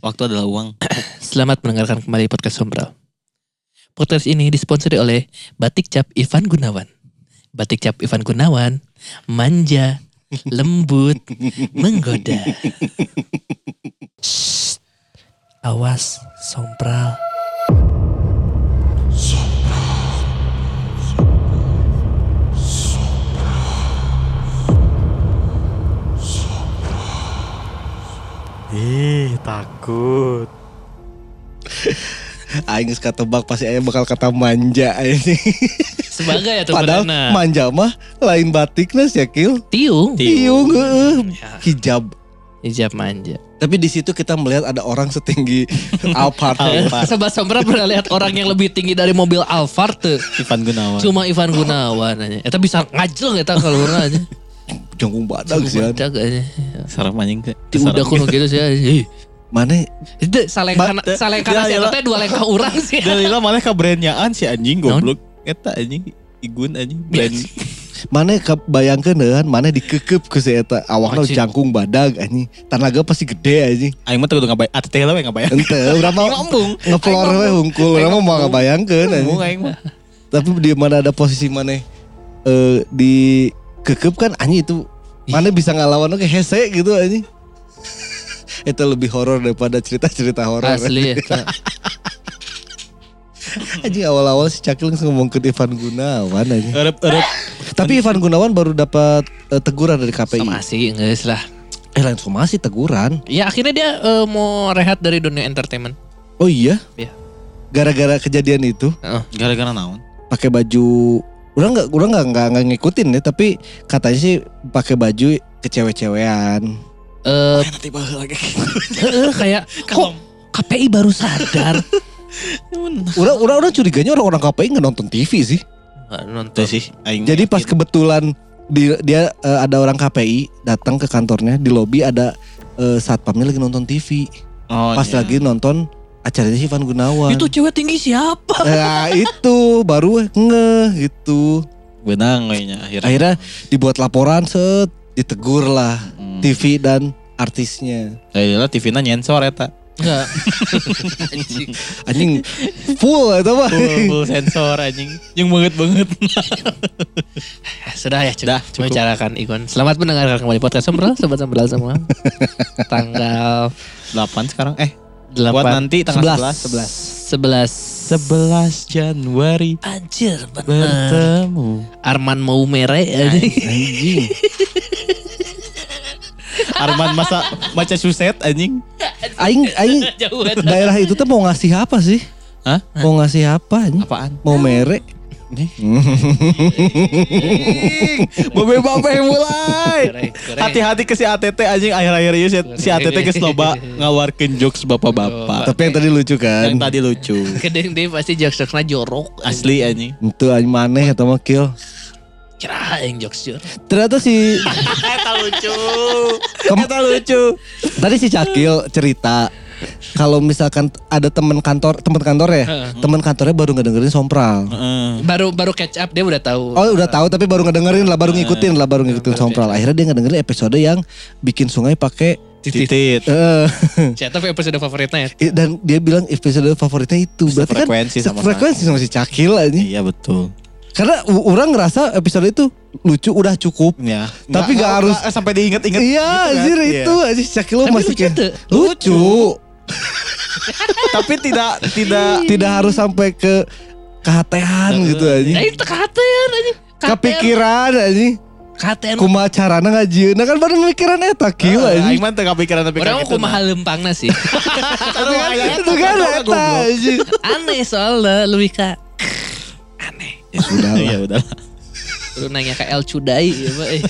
Waktu adalah uang. Selamat mendengarkan kembali podcast Sombral. Podcast ini disponsori oleh Batik Cap Ivan Gunawan. Batik Cap Ivan Gunawan, manja, lembut, menggoda. Shh, awas, Sombral. Ih, takut. Aing geus katebak pasti Aing bakal kata manja ini. Sebagai ya tuh Padahal benerna. manja mah lain batiknya sih Kil. Tiung. Tiung heeh. Ya, hijab. hijab manja. Tapi di situ kita melihat ada orang setinggi Alphard. Alphard. Sobat Sombral pernah lihat orang yang lebih tinggi dari mobil Alphard tuh. Ivan Gunawan. Cuma Ivan Gunawan aja. Eta bisa ngajeng eta kalau aja. Jangkung badak sih. Badak aja. Sarap anjing teh. Di udah kuno gitu sih. Ih. Mana Itu salengkana salengkana Ya, sih ya, teh dua lengkah urang sih. Dalila malah ke brandnyaan si anjing goblok. Eta anjing Igun anjing brand. mana kebayangkeun kan mana dikekep ke si eta awakna Anjing. jangkung badag anjing. Tanaga pasti gede anjing. Aing mah tuh ngabayang. Atuh teh lah ngabayang. Ente Ngomong. ngeplor we hungkul urang mah mau ngabayangkeun anjing. Tapi di mana ada posisi mana eh di kekep kan anjing itu mana bisa ngelawan oke hese gitu anjing. itu lebih horor daripada cerita-cerita horor. Asli ya. Anjing awal-awal si Cakil langsung ngomong ke Ivan Gunawan anjing. Erep-erep. Tapi Ivan Gunawan baru dapat eh, teguran dari KPI. Sama sih enggak lah. Eh langsung masih teguran. Ya akhirnya dia eh, mau rehat dari dunia entertainment. Oh iya? Iya. Gara-gara kejadian itu Heeh. Gara-gara naon? pakai baju Orang nggak, orang nggak nggak nggak ngikutin ya, tapi katanya sih pakai baju kecewe-cewean. Eh, nanti bahas lagi. kayak kok KPI baru sadar. Orang, orang, orang curiganya orang-orang KPI nggak nonton TV sih. Nggak nonton sih. Aing Jadi pas kebetulan di, dia eh, ada orang KPI datang ke kantornya di lobi ada eh, satpamnya lagi nonton TV. Oh, Pas iya. lagi nonton acaranya si Ivan Gunawan. Itu cewek tinggi siapa? Nah itu baru ngeh gitu. benang kayaknya akhirnya. Akhirnya dibuat laporan set ditegur lah Hmm. TV dan artisnya. Dalila TV-na nyensor eta. Enggak. Anjing. Anjing full itu mah. Full, full sensor anjing. Yang banget banget. Sudah ya, Dah, cukup. cukup. Bicarakan Ikon. Selamat mendengarkan kembali podcast Sombral, sobat Sombral semua. Tanggal 8 sekarang eh 8 buat nanti tanggal 11 11. 11 Januari 11. Anjir, bener. bertemu. Arman mau mere anjing. Anjing. Arman masa maca suset anjing. Aing aing daerah itu tuh mau ngasih apa sih? Hah? Mau ngasih apa anjing? Apaan? Mau merek? Babe-babe mulai. Hati-hati ke si ATT anjing akhir-akhir ini si, ATT ke loba ngawarkeun jokes bapak-bapak. Tapi yang tadi lucu kan? Yang tadi lucu. Kedeng dia pasti jokes-jokesnya jorok. Asli anjing. Itu anjing maneh atau mah kill. Kira yang jokes jorok. Ternyata si Eta lucu. Eta lucu. tadi si Cakil cerita kalau misalkan ada teman kantor teman kantor ya teman kantornya baru ngedengerin sompral Heeh. Baru baru catch up dia udah tahu. oh udah tahu tapi baru ngedengerin lah baru ngikutin lah baru ngikutin sompral akhirnya dia ngedengerin episode yang bikin sungai pakai Titit. eh, Siapa tapi episode favoritnya ya? dan dia bilang episode favoritnya itu berarti kan Sefrekuensi sama frekuensi sama si Cakil aja Iya betul. karena orang ngerasa episode itu lucu udah cukup Ya. Tapi nggak harus- sampai diinget-inget. iya gitu kan. anjir Iya. itu aja si Cakil masih lucu kayak tuh. lucu Tapi tidak tidak tidak harus sampai ke kehatean gitu aja Nah itu katean aja. kepikiran aja Katean. kumaha carana ngajieun kan baru mikiran eta kieu Aing anjing mah teu kepikiran tapi Orang mau kumaha lempangna sih. Tapi itu kan eta anjing Aneh soalnya lebih ke aneh. ya sudah Ya lah udah. Lu nanya ke El Cudai ya, Pak. Eh.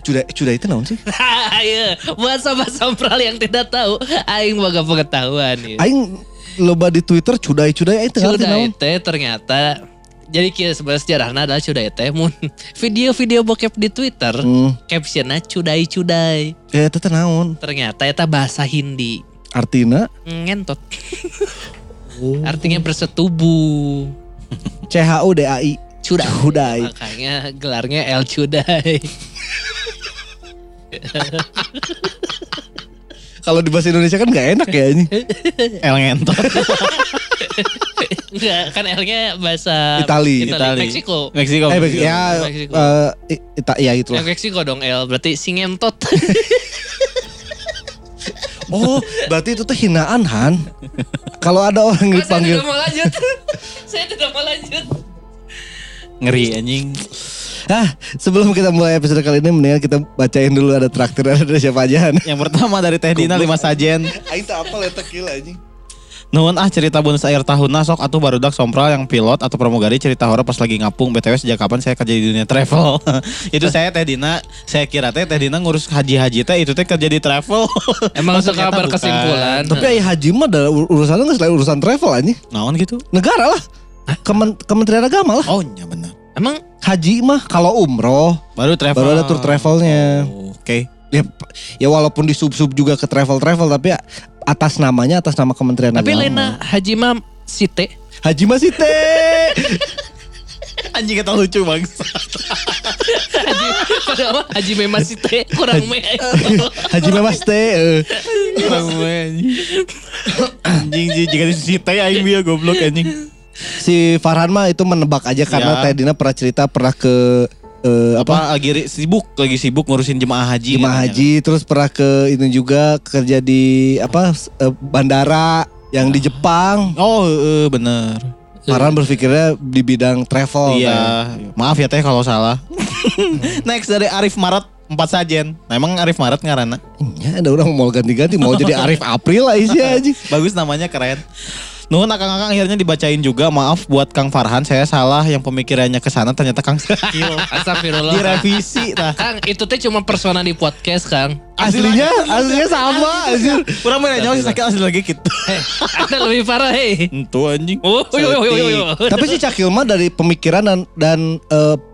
sudah sudah itu naon sih Ayo, buat sobat sompral yang tidak tahu, aing boga pengetahuan ya. aing loba di Twitter cudai-cudai aing teu ngerti Cudai teh ternyata jadi kira sebenarnya sejarahnya adalah cudai teh mun video-video bokep di Twitter hmm captionnya cudai-cudai. ya eta teh naon Ternyata eta bahasa Hindi. artina Ngentot. Artinya bersetubuh. C H U D A I Cudai. Cudai. Makanya gelarnya El Cudai. Kalau di bahasa Indonesia kan nggak enak ya ini. El ngentot. Enggak, kan L-nya bahasa Itali. Itali. Meksiko. Meksiko. Eh, ya, Meksiko. eh, i- ita, ya Eh, itulah. Meksiko dong L, berarti singentot. Oh, berarti itu tuh hinaan Han. Kalau ada orang yang Oh, saya dipanggil, tidak mau lanjut. saya tidak mau lanjut. Ngeri anjing. ah sebelum kita mulai episode kali ini mendingan kita bacain dulu ada traktir ada dari siapa aja. Yang pertama dari Teh Dina 5 sajen. Aing tak apa letak gila anjing. Nuhun ah cerita bonus air tahunna sok atuh barudak sompral yang pilot atau pramugari cerita horor pas lagi ngapung BTW sejak kapan saya kerja di dunia travel. itu saya Teh Dina, saya kira Teh Teh Dina ngurus haji-haji teh itu teh kerja di travel. Emang suka berkesimpulan. Tapi ayah haji mah ada ur- urusannya nggak selain urusan travel anjing. bukan. Naon gitu? Negara lah. Kemen- Kementerian Agama lah. Oh, iya benar. Emang Haji mah kalau umroh Baru travel. baru ada tour travelnya. Oh, Oke. Ya, ya walaupun di sub sub juga ke travel travel tapi ya atas namanya atas nama Kementerian tapi Agama. Lena Haji Mam Site. Haji masih teh. Anjing kita lucu bangsa. Haji, mah Haji Mema Site kurang me. Haji Memas teh. eh. Orang gue, anjing. Anjing sih jika disita ya aing bieu goblok anjing. Si Farhan mah itu menebak aja karena Ya. Teh Dina pernah cerita pernah ke eh, apa? Apa lagi sibuk lagi sibuk ngurusin jemaah haji. Jemaah haji terus pernah ke itu juga kerja di apa eh, bandara yang di Jepang. Oh, eh, bener. Farhan berpikirnya di bidang travel. iya, kan. maaf ya teh kalau salah. Next dari Arif Maret empat sajen. Nah, emang Arif Maret ngarana. Ya ada orang mau ganti-ganti mau jadi Arif April lah isi aja. Bagus namanya keren. Nuhun akang-akang akhirnya dibacain juga. Maaf buat Kang Farhan, saya salah yang pemikirannya ke sana ternyata Kang Sakil. Astagfirullah. Direvisi tah. Kang, itu teh cuma persona di podcast, Kang. Aslinya aslinya sama anjir. Kurang mana nyawa si Sakil asli lagi gitu. Eh, Anda lebih parah, hei. Itu anjing. Oh, yo, yo, yo, yo, yo. Tapi si Cakil mah dari pemikiran dan dan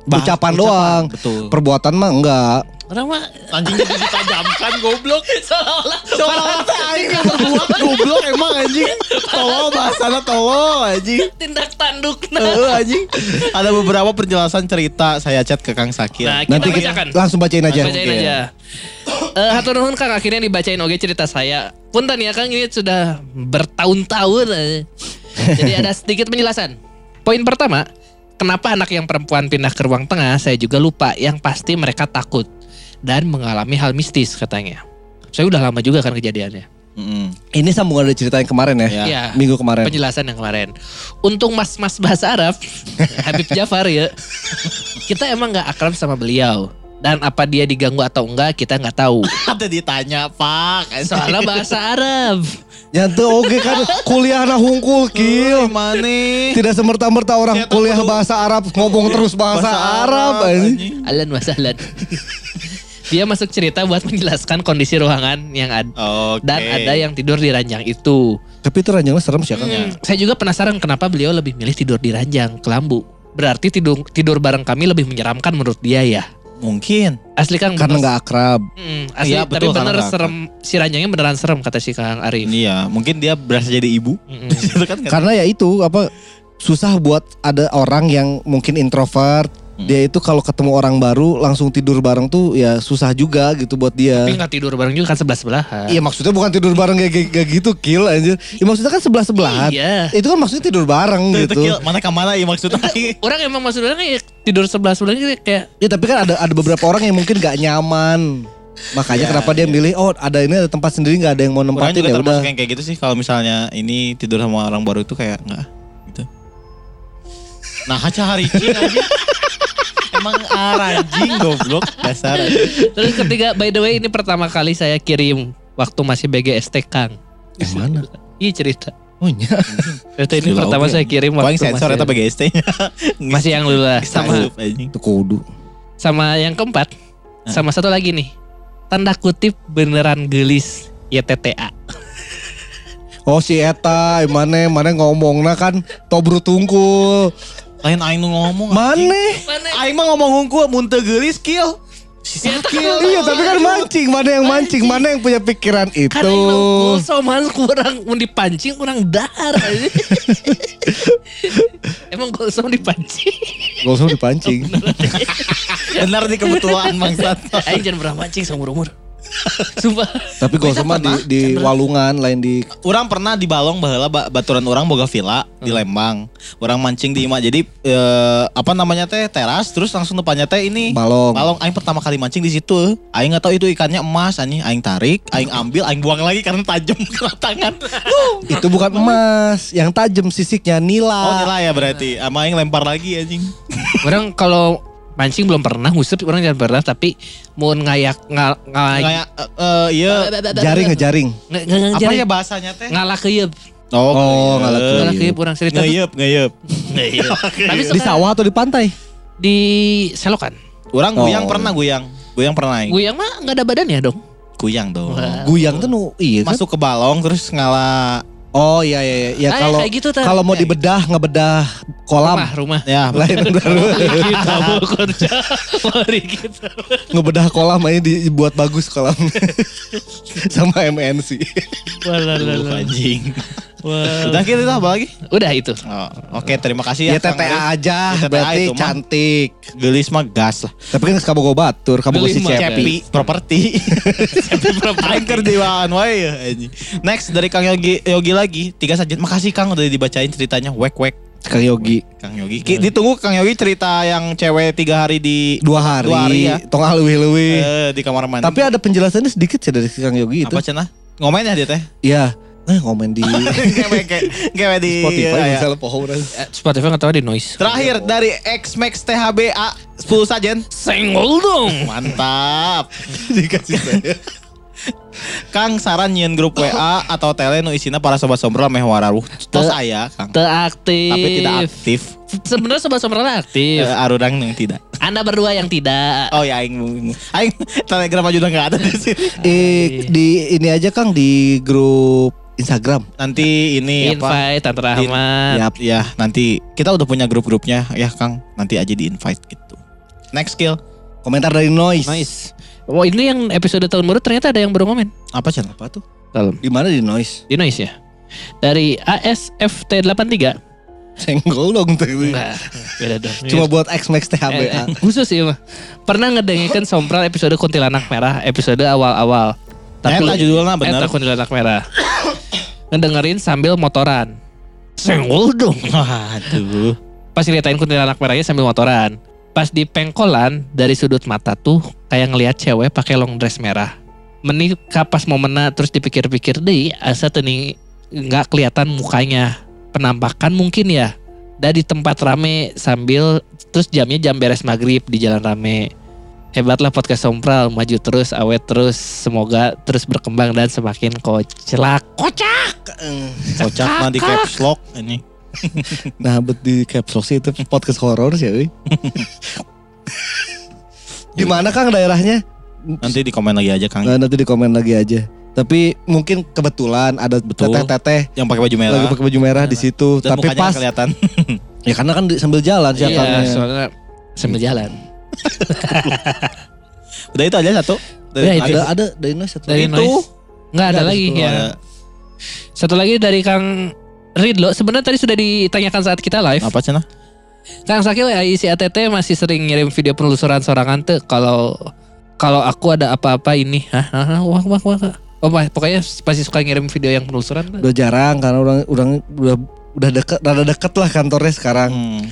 ucapan ucapan, doang. betul. Perbuatan mah enggak. Orang mah Anjing jadi ditajamkan goblok. seolah-olah Soalnya teh aing berbuat goblok emang anjing. Tolol bahasana tolol anjing. tindak tanduk. Heeh anjing. Ada beberapa penjelasan cerita saya chat ke Kang Sakil. Nah, kita Nanti kita bacakan. langsung bacain aja. Bacain aja. Eh, hatur nuhun Kang akhirnya dibacain oke cerita saya. Punten ya Kang ini sudah bertahun-tahun. eh. Jadi ada sedikit penjelasan. Poin pertama, kenapa anak yang perempuan pindah ke ruang tengah saya juga lupa. Yang pasti mereka takut dan mengalami hal mistis katanya. Saya udah lama juga kan kejadiannya. Mm-mm. Ini sambungan dari cerita yang kemarin ya. Ya. Iya. Minggu kemarin. Penjelasan yang kemarin. Untung mas-mas bahasa Arab, Habib Jafar ya. Kita emang nggak akrab sama beliau. Dan apa dia diganggu atau enggak kita nggak tahu. Ada ditanya Pak. Soalnya bahasa Arab. Nyantu oke kan kuliah na hungkul kill. Mana? Tidak semerta-merta orang kuliah bahasa Arab ngomong terus bahasa, Arab. anjing. Alan wasahlan. Dia masuk cerita buat menjelaskan kondisi ruangan yang ada. Oke. Dan ada yang tidur di ranjang itu. Tapi itu ranjangnya serem sih ya kan. Hmm, saya juga penasaran kenapa beliau lebih milih tidur di ranjang, kelambu. Berarti tidur tidur bareng kami lebih menyeramkan menurut dia ya. Mungkin. Asli Kang Karena nggak akrab. Hmm, asli Iya, tapi betul, karena bener serem si ranjangnya beneran serem kata si Kang Arif. Iya, mungkin dia berasa jadi ibu. Kan kan. Karena ya itu apa susah buat ada orang yang mungkin introvert. Hmm. Dia itu kalau ketemu orang baru langsung tidur bareng tuh ya susah juga gitu buat dia. Tapi nggak tidur bareng juga kan sebelah sebelahan. Iya maksudnya bukan tidur bareng kayak, kayak, gitu kill anjir. Ya maksudnya kan sebelah sebelahan. Iya. Itu kan maksudnya tidur bareng Itu, itu gitu. kill. Mana ke mana ya maksudnya? Orang emang maksudnya kayak tidur sebelah sebelahnya kayak Ya tapi kan ada ada beberapa orang yang mungkin gak nyaman. Makanya Ya, kenapa dia iya. milih oh ada ini ada tempat sendiri nggak ada yang mau nempatin ya udah. termasuk yang kayak gitu sih. Kalau misalnya ini tidur sama orang baru itu kayak enggak gitu. Nah, haca hari ini aja. Emang arajing goblok dasar. Terus ketiga, by the way ini pertama kali saya kirim waktu masih BGST Kang. Yang mana? Iya cerita. Oh iya. Cerita ini Gila, pertama saya kirim Paling waktu sensor masih, eta BGST-nya. masih yang lula sama Itu kudu. sama yang keempat sama satu lagi nih tanda kutip beneran gelis YTTA. Oh si Eta, mana mana ngomongna kan tobru tungkul. Lain aing nu ngomong. Mana? Aing mah ngomong hungkul mun teu geulis kill. Si sakil. Iya tapi kan mancing, mana yang mancing, mana yang punya pikiran itu. Karena soman kurang mau dipancing kurang dar. Emang gosong dipancing. Gak usah dipancing. Benar di kebetulan bangsat. Aing jangan pernah mancing seumur umur. Sumpah. Tapi gak usah mah di, di Walungan lain di Orang pernah di Balong baheula ba- baturan orang boga villa di Lembang. Orang mancing di Ima. Jadi eh, apa namanya teh teras terus langsung depannya teh ini Balong. Balong aing pertama kali mancing di situ. Aing nggak tahu itu ikannya emas anjing. Aing tarik, aing ambil, aing buang lagi karena tajam ke tangan. Itu bukan emas, yang tajam sisiknya nila. Oh nilai ya berarti. Sama aing lempar lagi anjing. Orang kalau mancing belum pernah, ngusep orang jangan pernah, tapi mau ngayak ngal ngayak eh, iya. Jaring ngejaring. Nge- nge- nge- Apa jaring. ya bahasanya teh? ngalah keyep. Oh, Oh, ngalah ngeyep. Ngalah Keyep. keyep orang cerita Ngeyep, ngeyep. Tapi Di sawah atau di pantai? di selokan. Orang Oh. guyang pernah guyang. Guyang pernah. Guyang mah nggak ada badan ya dong. Guyang dong. Guyang tuh nu iya kan? Masuk ke balong terus ngalah Oh iya iya iya. Ya Ah, kalau kayak gitu, kalau mau dibedah ngebedah kolam Rumah, rumah. ya lain baru kita mau kerja. Mari kita. ngebedah kolam aja dibuat bagus kolamnya. Sama MNC. Anjing. Wah. Udah kita itu apa lagi? Udah itu. Oh, Oke, terima kasih Ya ya. TTA aja Ya, TTA berarti itu cantik. Gelis mah gas lah. Tapi kan kabogo batur, kabogo si Beli mah, Cepi. Cepi properti. Aing keur diwaan wae ya. Next dari Kang Yogi Yogi lagi, tiga saja. Makasih Kang udah dibacain ceritanya. Wek wek. Kang Yogi. Kang Yogi. Ki- Ditunggu Kang Yogi cerita yang cewek tiga hari di Dua hari, Dua hari ya. tong lewi-lewi. eh, di kamar mandi. Tapi ada penjelasannya sedikit ya dari Kang Yogi itu. apa cenah? Ngomen ya dia teh. Iya. Eh ngomen di ngewe di Spotify ya, ya. misalnya pohon Eh, Spotify nggak tahu di noise. Terakhir dari X-Max THBA 10 sajen. Senggol dong. Mantap. dikasih saya. Kang saran nyeun grup WA atau tele nu isina para sobat sombral meh wararuh. Tos aya Kang. Teraktif. Tapi tidak aktif. Sebenarnya sobat Eh, aktif. arurang yang tidak. Anda berdua yang tidak. Oh ya aing aing telegram aja udah enggak ada di sini. Di, di ini aja Kang di grup Instagram. Nanti ini apa? Invite Tante Rahmat. Ya, ya, nanti kita udah punya grup-grupnya ya Kang. Nanti aja di invite gitu. Next skill. Komentar dari Noise. Nice. Oh ini yang episode tahun baru ternyata ada yang baru komen. Apa channel? Apa tuh? Dalam. Di mana di Noise? Di noise ya. Dari ASFT83. Senggol dong tuh. Enggak. Beda dong. Cuma buat X Max Eh, eh, THBA. khusus sih mah. Pernah ngedengerin sompral episode kuntilanak merah episode awal-awal. Eta judulnya bener. Eta kuntilanak merah. Ngedengerin sambil motoran. Senggol dong. Waduh. Pas ceritain kuntilanak merahnya sambil motoran. Pas di pengkolan dari sudut mata tuh kayak ngelihat cewek pakai long dress merah. Meni kapas momenna terus dipikir-pikir deh asa teni nggak kelihatan mukanya. Penampakan mungkin ya. Dari tempat rame sambil terus jamnya jam beres maghrib di jalan rame. Hebatlah podcast Sompral, maju terus, awet terus, semoga terus berkembang dan semakin kocak. Kocak! Kocak mah di caps lock ini. Nah, bet di caps lock sih itu podcast horor sih, euy. Di mana Kang daerahnya? Nanti di komen lagi aja Kang. Nah, nanti di komen lagi aja. Tapi mungkin kebetulan ada Betul. teteh-teteh Yang pakai baju merah. lagi pakai baju merah di situ. Tapi pas kelihatan. ya karena kan sambil jalan Iya, siapanya. soalnya sambil jalan. Udah itu aja satu. Udah, itu. Ada ada dari Noise satu. Dari Itu. noise. Nggak ada ada lagi ya. Satu lagi dari Kang Ridlo. Sebenarnya tadi sudah ditanyakan saat kita live. Apa cenah? Kang Sakil ya isi ATT masih sering ngirim video penelusuran sorangan tuh kalau kalau aku ada apa-apa ini. Hah? Wah, wah, wah. Oh, pokoknya pasti suka ngirim video yang penelusuran. tuh. Udah jarang karena orang orang udah udah deket rada deket lah kantornya sekarang. Hmm.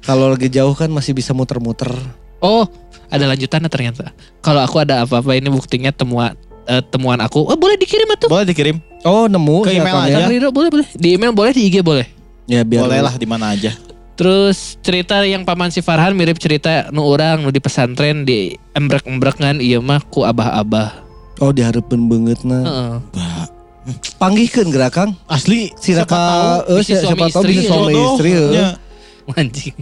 Kalau lagi jauh kan masih bisa muter-muter. Oh, ada lanjutannya ternyata. Kalau aku ada apa-apa ini buktinya temuan eh, temuan aku. Oh, boleh dikirim tuh. Boleh dikirim? Oh nemu Ke email siapanya. aja. Ridlo boleh boleh. Di email boleh, di IG boleh. Ya biar Boleh lah di mana aja. Terus cerita yang paman si Farhan mirip cerita nu orang nu di pesantren di embrek-embrek kan iya mah ku abah-abah. Oh diharapin banget nah. Heeh. Panggihkan gerak Kang. Asli. Si siapa Raka, tahu eh, bisa si- suami siapa tahu istri, bisa suami jodoh. istri. Ya, Anjing.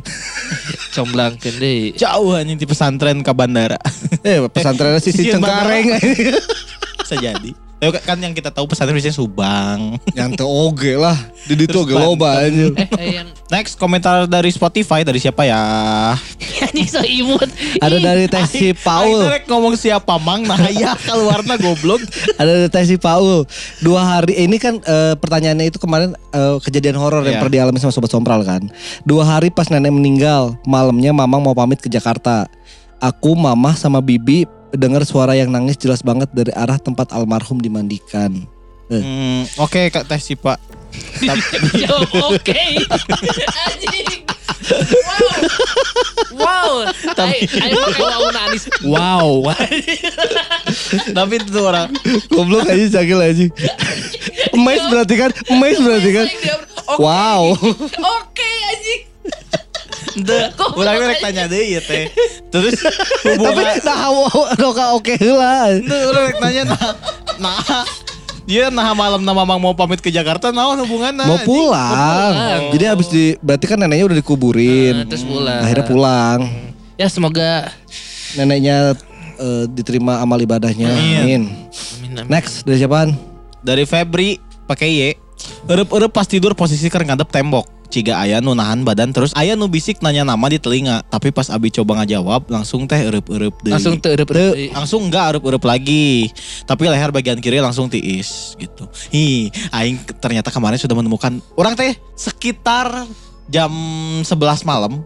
Comblangkeun deui. Jauh anjing di pesantren ke bandara. Eh pesantrennya si si Sisian Cengkareng. Bisa jadi. Ya, kan yang kita tahu pesantren biasanya Subang. Yang teu oge lah. Di ditu oge loba aja. Eh, eh, yang Next komentar dari Spotify dari siapa ya? anjing so imut. Ada dari tes si Paul. Teh ngomong siapa mang nah ya keluarna goblok. Ada dari tes si Paul. Dua hari ini kan eh, pertanyaannya itu kemarin eh, kejadian horor yang Iya. pernah dialami sama sobat Sompral kan. Dua hari pas nenek meninggal, malamnya mamang mau pamit ke Jakarta. Aku, mamah sama bibi dengar suara yang nangis jelas banget dari arah tempat almarhum dimandikan. Hmm, Oke Kak Teh Sipa. Jawab oke. Anjing. Wow. Wow. Tapi ayo pakai wow Anis. Wow. Tapi itu orang Goblok aja cakil aja. Emes berarti kan? Emes berarti kan? Wow. Oke anjing. Kok Orang rek tanya deh ya teh. Terus Tapi hubungan nah oke oke lah. Itu orang rek tanya nah. Nah. Dia nah malam nama Mamang mau pamit ke Jakarta naon hubungannya? Mau anjing? pulang. pulang. Jadi habis di berarti kan neneknya udah dikuburin. Nah, terus pulang. Akhirnya pulang. Ya semoga Neneknya eh, diterima amal ibadahnya. Amin. Amin. Amin, amin. Next dari siapaan? Dari Febri pakai Y. Eueup-eueup pas tidur posisi keur ngadep tembok. Ciga aya nu nahan badan terus aya nu bisik nanya nama di telinga. Tapi pas Abi coba ngajawab langsung teh eueup-eueup deui. langsung tereup langsung enggak eueup-eueup lagi. Tapi leher bagian kiri langsung tiis gitu. Hi, aing ternyata kemarin sudah menemukan orang teh sekitar jam 11 malam.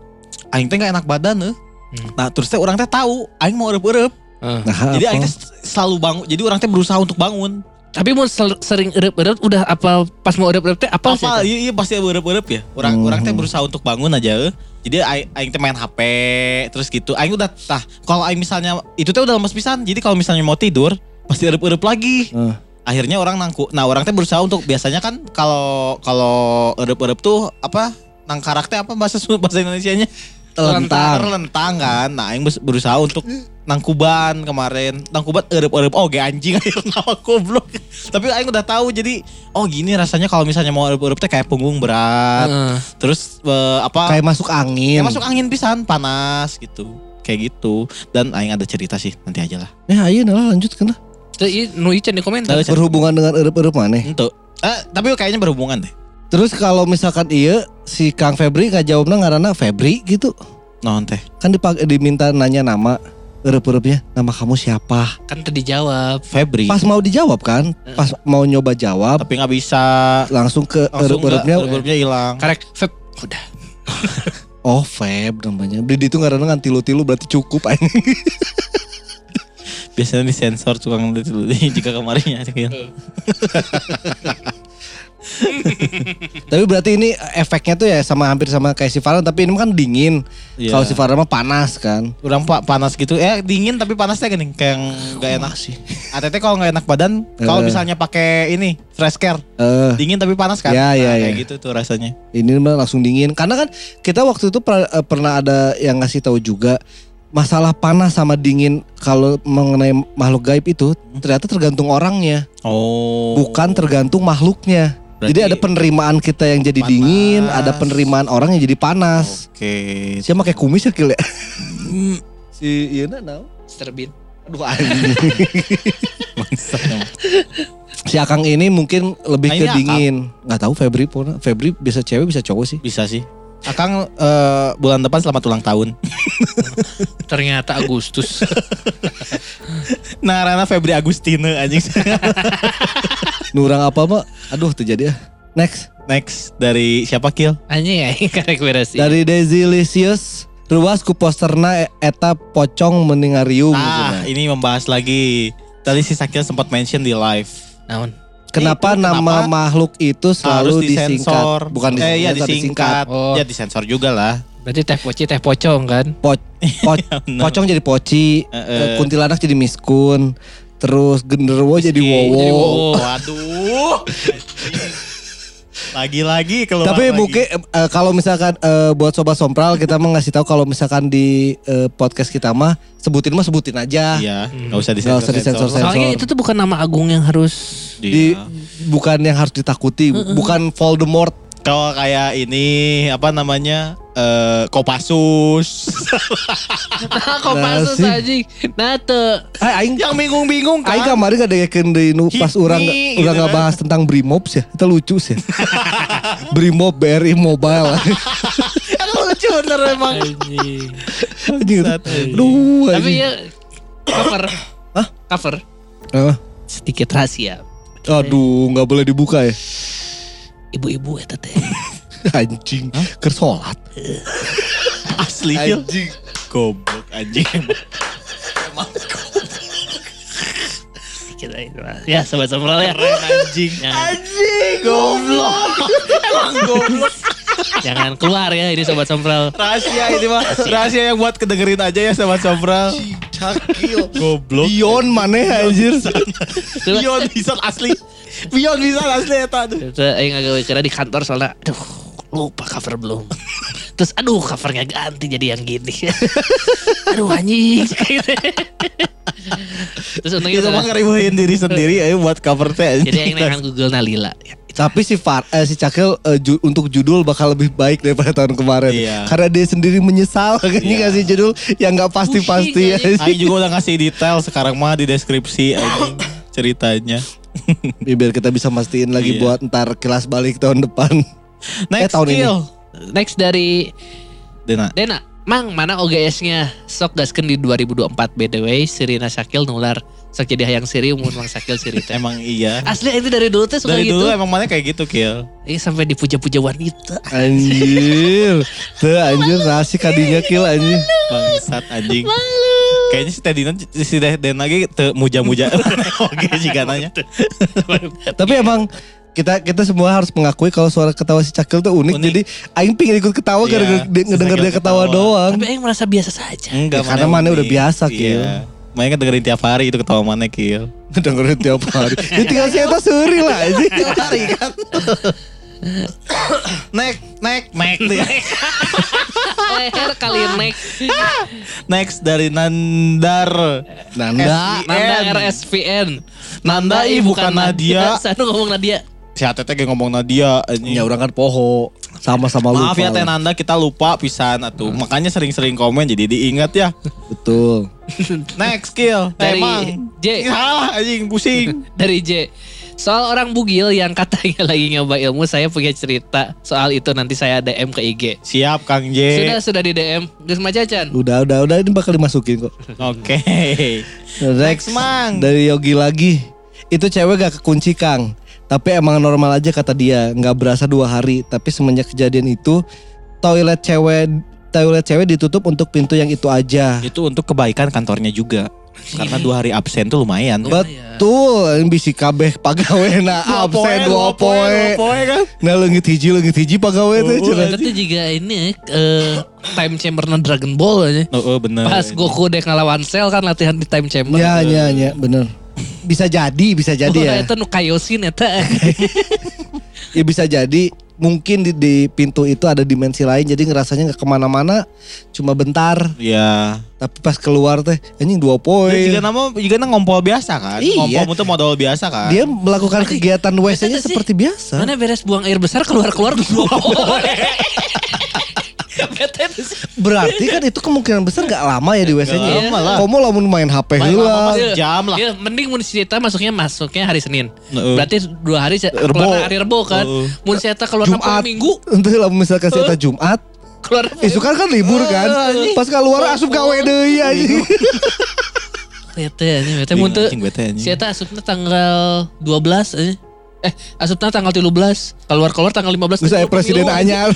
Aing teh nggak enak badan eh. Hmm. Nah, terus teh orang teh tahu aing mau eueup-eueup. Nah, Jadi apa? aing teh selalu bangun. Jadi orang teh berusaha untuk bangun. Tapi mau sering eup-eup udah apa pas mau eup-eup teh apa sih? Apa? Iya, iya pasti eueup-eueup ya. Orang Hmm. orang teh berusaha untuk bangun aja. eh. Jadi aing, aing teh main HP terus gitu. Aing udah tah kalau aing misalnya itu teh udah lemes pisan. Jadi kalau misalnya mau tidur pasti eueup-eueup lagi. Eh. Akhirnya orang nangku. Nah, orang teh berusaha untuk biasanya kan kalau kalau eueup-eueup tuh apa? Nang karakter apa bahasa bahasa Indonesianya? Telentang. Terlentang kan. Nah, aing bes- berusaha untuk nangkuban kemarin. Nangkuban eueup-eueup oh ge anjing akhirnya nama goblok. Tapi aing udah tahu jadi oh gini rasanya kalau misalnya mau eueup-eueup teh kayak punggung berat. Heeh. Terus eh, apa? Kayak masuk angin. kayak masuk angin pisan, panas gitu. Kayak gitu. Dan aing ada cerita sih, nanti aja lah. Ya ayo nah lanjut kena. Tuh i nu ican di komentar. Berhubungan dengan erup-erup mana? Itu. Eh, tapi kayaknya berhubungan deh. Terus kalau misalkan iya si Kang Febri nggak jawabnya ngarana Febri gitu. Non teh. Kan dipak diminta nanya nama erup-erupnya. Nama kamu siapa? Kan tadi dijawab. Febri. Pas mau dijawab kan? Pas mau nyoba jawab Tapi nggak bisa. langsung ke erup-erupnya. nggak, erup-erupnya hilang. Karek Feb udah. Oh Feb namanya. Beli itu ngarana ngan tilu-tilu berarti cukup anjing. Biasanya disensor tukang dulu jika kemarinnya. Tapi berarti ini efeknya tuh ya sama hampir sama kayak si Farhan tapi ini kan dingin. Iya. Kalau si Farhan mah panas kan. Orang pak panas gitu. Eh dingin tapi panasnya gini kayak nggak enak sih. ATT kalau nggak enak badan, kalau Eh. misalnya pakai ini fresh care, Eh, dingin tapi panas kan? Ya, ya, Nah, kayak ya. gitu tuh rasanya. ini mah langsung dingin. Karena kan kita waktu itu pra- eh, pernah ada yang ngasih tahu juga masalah panas sama dingin kalau mengenai makhluk gaib itu ternyata tergantung orangnya, Oh. bukan tergantung makhluknya. Berarti- Jadi ada penerimaan kita yang jadi Panas. dingin, ada penerimaan orang yang jadi panas. Oke. Siapa pakai kumis ya kil ya? si iya nah, Sterbin. Aduh anjing. Si Akang ini mungkin lebih Nah, ke dingin. Nggak tahu Febri pun. Febri bisa cewek bisa cowok sih. Bisa sih. Akang eh, bulan depan selamat ulang tahun. Ternyata Agustus. Nah, Rana Febri Agustine anjing. Nurang apa mah? Aduh terjadi ya. Next. Next dari siapa Kil? Anjing aing karek beres. Dari Desilicious Ruas ku posterna eta pocong meningarium Ah, ini membahas lagi. Tadi si Sakil sempat mention di live. Naon? Kenapa Itu nama kenapa makhluk itu selalu disingkat? Bukan eh, iya disingkat, disingkat. Oh. Ya disensor juga lah. Berarti teh poci teh pocong kan? Po- po- bener. pocong jadi poci, Eh, eh, eh. kuntilanak jadi miskun, terus genderuwo jadi wowo. Jadi wowo. Waduh. Lagi-lagi keluar Tapi lagi. mungkin eh, kalau misalkan eh, buat sobat sompral kita mau ngasih tahu kalau misalkan di eh, podcast kita mah sebutin mah sebutin aja. Iya, Hmm. nggak usah Nggak usah disensor. disensor. Soalnya itu tuh bukan nama agung yang harus Di Iya. bukan yang harus ditakuti, bukan Voldemort. Kalau kayak ini apa namanya eh Kopassus. Kok Nah, anjing. Nah tuh. Eh, aing yang bingung-bingung kan. Aing kemarin gak ada di nu pas orang gitu orang nggak kan. bahas tentang Brimob sih, itu lucu sih. Brimob BRI Mobile. Kan lucu bener emang. Anjing. Aduh, Tapi ya cover. Hah? Cover. Apa? Sedikit rahasia. Aduh, nggak boleh dibuka ya. Ibu-ibu eta teh. Anjing, kersolat. Asli. Anjing. Goblok anjing. Emang. Ya sobat sombral ya. Anjing. Jangan, Goblok. Emang goblok. jangan keluar ya ini sobat sombral. Rahasia ini mah. Rahasia yang buat kedengerin aja ya sama Sobral. Cakil. Goblok. Bion maneh anjir. Bion bisa asli. Bion bisa asli eta tuh. Itu aing agak kira di kantor soalnya aduh lupa cover belum. Terus aduh covernya ganti jadi yang gini. aduh anjing. Terus untungnya Kita mah ngeribuhin diri sendiri ayo buat cover teh. jadi yang nengan Google Nalila. Ya, Tapi si Far, eh, si Cakil eh, ju- untuk judul bakal lebih baik daripada tahun kemarin. Iya. Karena dia sendiri menyesal kayaknya Iya. ngasih judul yang nggak pasti-pasti ya. Aing juga udah ngasih detail sekarang mah di deskripsi anjing ceritanya. Ya, Biar kita bisa mastiin lagi Iya. buat ntar kelas balik tahun depan. Next tahun ini. skill. Next dari Dena. Dena, Mang mana OGS-nya? Sok gaskeun di 2024 BTW Sirina Syakil nular. Sok jadi hayang siri umur Mang Syakil siri teh. Emang iya. Asli itu dari dulu teh suka Dari gitu. dulu emang mana kayak gitu Kill. Iya sampai dipuja-puja wanita. Anjir. Tuh anjir nasi kadinya kill anjir. Bangsat anjing. Kayaknya si Tedina si Dena lagi te muja-muja. Oke jika nanya. Tapi emang kita kita semua harus mengakui kalau suara ketawa si Cakil tuh unik. Unik. Jadi aing pingin ikut ketawa Iya, gara-gara dia- si ngedenger dia ketawa, ketawa. doang. Tapi Aing merasa biasa saja. Enggak, Ya, karena mana udah biasa, Kill. Iya. Makanya kan dengerin tiap hari itu ketawa mana Kill. Ngedengerin tiap hari. Ya tinggal saya suri lah anjir. Tiap hari kan. Nek, nek, nek. Leher kali nek. Next dari Nandar. Nanda. Nanda RSVN. Nanda i bukan Nadia. Saya ngomong Nadia. Si Ate teh kayak ngomong Nadia anjing. Ya orang kan poho. Sama-sama lupa. Maaf ya Teh. Nanda kita lupa pisan atuh. Makanya sering-sering komen jadi diingat ya. Betul. Next skill. Dari Emang. J. Salah anjing pusing. Dari J. Soal orang bugil yang katanya lagi nyoba ilmu, saya punya cerita soal itu nanti saya DM ke IG. Siap Kang Sudah J. sudah di DM. Gus Macacan. Udah, udah, udah ini bakal dimasukin kok. Oke. Next, Mang. Dari Yogi lagi. Itu cewek gak kekunci Kang. Tapi emang normal aja kata dia. Nggak berasa dua hari. Tapi semenjak kejadian itu. Toilet cewek toilet cewek ditutup untuk pintu yang itu aja. Itu untuk kebaikan kantornya juga. Karena dua hari absen tuh lumayan. Betul, ini bisi kabeh pagawe na absen dua poe. kan. Nah leungit hiji leungit hiji pagawe teh. Itu juga ini eh, time chamber Dragon Ball aja. Oh, oh bener. Pas Goku dek ngelawan Cell kan latihan di time chamber. Ya, ya, ya, bener. Bisa jadi, bisa jadi Oh, ya. Itu nu Kaioshin eta. Ya bisa jadi mungkin di, di pintu itu ada dimensi lain jadi ngerasanya nggak ke mana-mana cuma bentar Ya. tapi pas keluar teh anjing dua Ya, poin Jika nama jika nama ngompol biasa kan. Iya. Ngompol itu modal biasa kan. dia melakukan kegiatan WC-nya sih. seperti biasa Mana beres buang air besar keluar-keluar dua Bete tuh sih. Berarti kan itu kemungkinan besar nggak lama ya di WC-nya lama lah. kamu lamun main HP heula pasti jam lah. Ya, mending mun cerita masuknya masuknya hari Senin. Heeh. Berarti dua hari Rebo. keluar hari Rebo kan. Heeh. Mun cerita keluar Jumat Minggu untuk lamun misalkan saya Jumat keluar Isu kan kan libur kan Pas keluar asup gawe deui anjing Bete anjing bete Bingung, mun teu anjing, bete, anjing. si eta asupna tanggal 12 anjing. Eh, asupna tanggal 13, keluar-keluar tanggal 15. Terus saya presiden Pemilu, anyar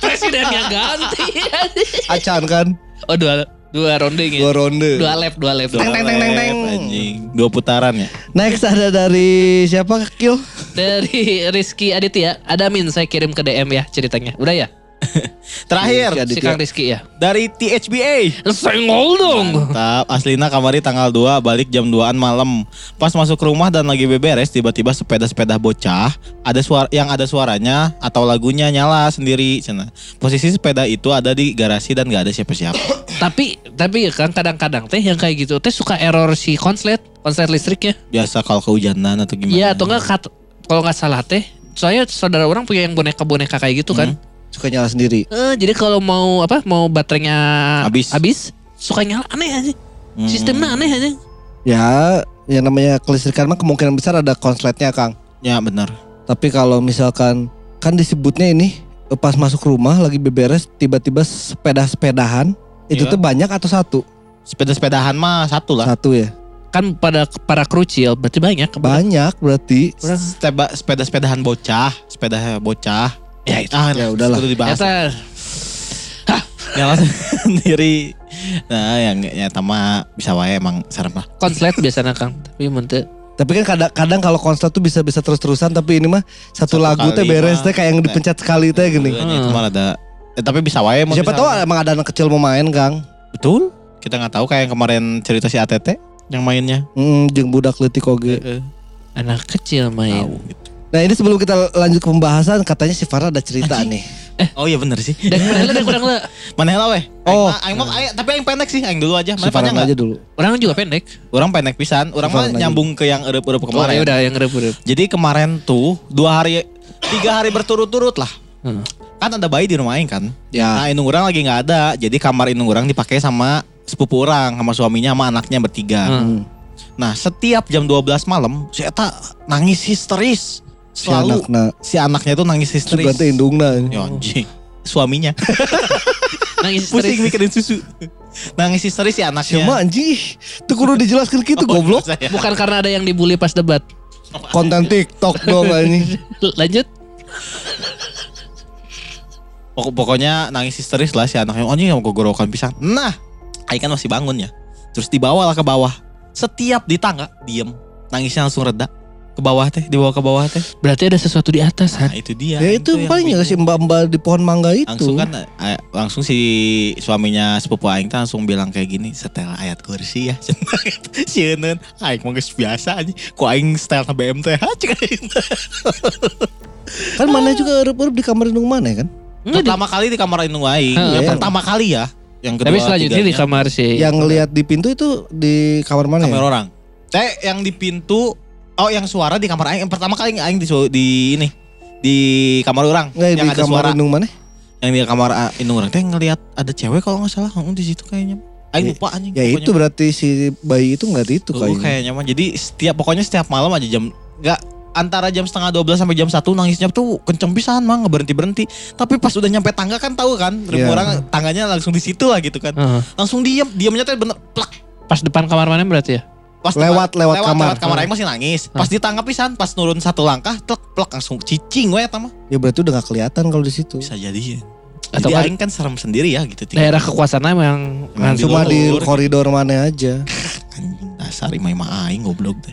Presidennya ganti. Acan kan oh, dua dua ronde gitu. Dua ronde Dua lap, dua lap. Teng, teng, teng, teng, teng. Anjing. Dua putaran ya. Next ada dari siapa Kil? Dari Rizky Aditya, ada min saya kirim ke DM ya ceritanya. Udah ya? Terakhir Si Kang Rizky ya. dari THBA. Senggol dong. Mantap. Aslina kamari tanggal 2 balik jam 2an malam. Pas masuk rumah dan lagi beberes tiba-tiba sepeda-sepeda bocah ada suara yang ada suaranya atau lagunya nyala sendiri cenah. Posisi sepeda itu ada di garasi dan gak ada siapa-siapa. Tapi tapi ya kan kadang-kadang teh yang kayak gitu teh suka error si konslet, konslet listriknya. Biasa kalau kehujanan atau gimana. Iya atau enggak kalau nggak salah teh saya saudara orang punya yang boneka-boneka kayak gitu kan. Suka nyala sendiri Eh, jadi kalau mau apa mau baterainya Habis. habis suka nyala aneh aja. Hmm. Sistemnya aneh aja. Ya yang namanya kelistrikan mah kemungkinan besar ada konsletnya Kang Ya benar. Tapi kalau misalkan kan disebutnya ini eh, pas masuk rumah lagi beberes tiba-tiba sepeda-sepedahan itu Iya. tuh banyak atau satu? Sepeda-sepedahan mah satu lah. Satu ya. Kan pada para krucil berarti banyak. Banyak berarti. Sepeda sepeda-sepedahan bocah, sepeda bocah. Ya itu. Ah, Ya udahlah. Itu dibahas. Eta, Hah, nyala sendiri. Nah, yang ya tama bisa wae emang sarem lah. Konslet biasanya Kang, tapi mente Tapi kan kadang-kadang kalau konslet tuh bisa bisa terus-terusan tapi ini mah satu, Satu lagu teh beres mah. teh kayak yang dipencet sekali teh gini. Iya, itu mah ada eh, tapi bisa wae mau Siapa tahu emang ada anak kecil mau main, Kang. Betul. Kita nggak tahu kayak yang kemarin cerita si ATT yang mainnya. Hmm, jeung budak leutik oge. anak kecil main. Tahu gitu. Nah, ini sebelum kita lanjut ke pembahasan katanya si Farah ada cerita nih. Oh iya bener sih. Dan kurang dan kurang lah. Mana lah weh? Oh. Oh, aing mah aing- tapi aing pendek sih, aing dulu aja. Si Mana Farah panjang aja dulu. Orang juga pendek. Orang pendek pisan. Orang mah nyambung ke yang eueup-eueup Oh, kemarin. ya udah yang rep-rep. Jadi kemarin tuh dua hari tiga hari berturut-turut lah. Hmm. Kan ada bayi di rumah aing kan. Ya. Nah, indung orang lagi nggak ada. Jadi kamar indung orang dipakai sama sepupu orang, sama suaminya, sama anaknya bertiga. Hmm. Nah, setiap jam 12 malam, si Eta nangis histeris. Si Selalu anakna si anaknya tuh nangis histeris. Sugan teh indungna. Ya anjing. Suaminya Nangis pusing histeris. mikirin susu. Nangis histeris si anaknya. Siapa anjing? ih, Tuh kudu dijelaskan gitu Oh, goblok. saya. Bukan karena ada yang dibully pas debat. Konten TikTok dong anjing. Lanjut. Pokok- pokoknya nangis histeris lah si anaknya. Oh, anjing yang gogorokan pisang. Nah, Aing kan masih bangun ya. Terus dibawa lah ke bawah. Setiap di tangga diem, nangisnya langsung reda. Ke bawah teh, dibawa ke bawah teh. Berarti ada sesuatu di atas, Nah, itu dia. Ya itu yang paling ya si mbak-mbak di pohon mangga itu. Langsung kan eh, langsung si suaminya sepupu aing teh langsung bilang kayak gini, setel ayat kursi ya. Sieun aing mah geus biasa aja. Ku aing setel na BMTH. Kan mana juga erup-erup di kamar indung mana kan? Pertama kali di kamar indung aing. Ya, Iya. pertama kali ya. Yang kedua tapi selanjutnya di kamar si Yang ngelihat di pintu itu di kamar mana kamar ya? orang. Teh yang di pintu oh yang suara di kamar aing. Yang pertama kali aing di, di ini. Di kamar orang Nggak, yang di ada kamar suara. Indung mana? yang di kamar ah, indung orang. Teh ngelihat ada cewek kalau nggak salah. Oh, di situ kayaknya. Aing Ya- lupa anjing Ya itu berarti si bayi itu nggak itu kayaknya. kayaknya mah. Jadi setiap pokoknya setiap malam aja jam nggak antara jam setengah 12 sampai jam 1 nangisnya tuh kenceng pisan mah nggak berhenti berhenti tapi pas udah nyampe tangga kan tahu kan rumah Iya. orang tangganya langsung di situ lah gitu kan. Heeh. langsung diem. Diemnya tuh bener plak. Pas depan kamar mana berarti ya? Pas Lewat- lewat kamar. lewat kamar aing masih nangis. Pas ditangkap pisan, pas nurun satu langkah, tek plek langsung cicing we eta mah. Ya berarti udah nggak kelihatan kalau di situ. Bisa jadi ya. Atau Jadi kan aing kan serem sendiri ya gitu. tinggal. daerah kekuasaan emang langsung Cuma di Dilulur. koridor mana aja. Anjing, dasar imai mah aing goblok teh.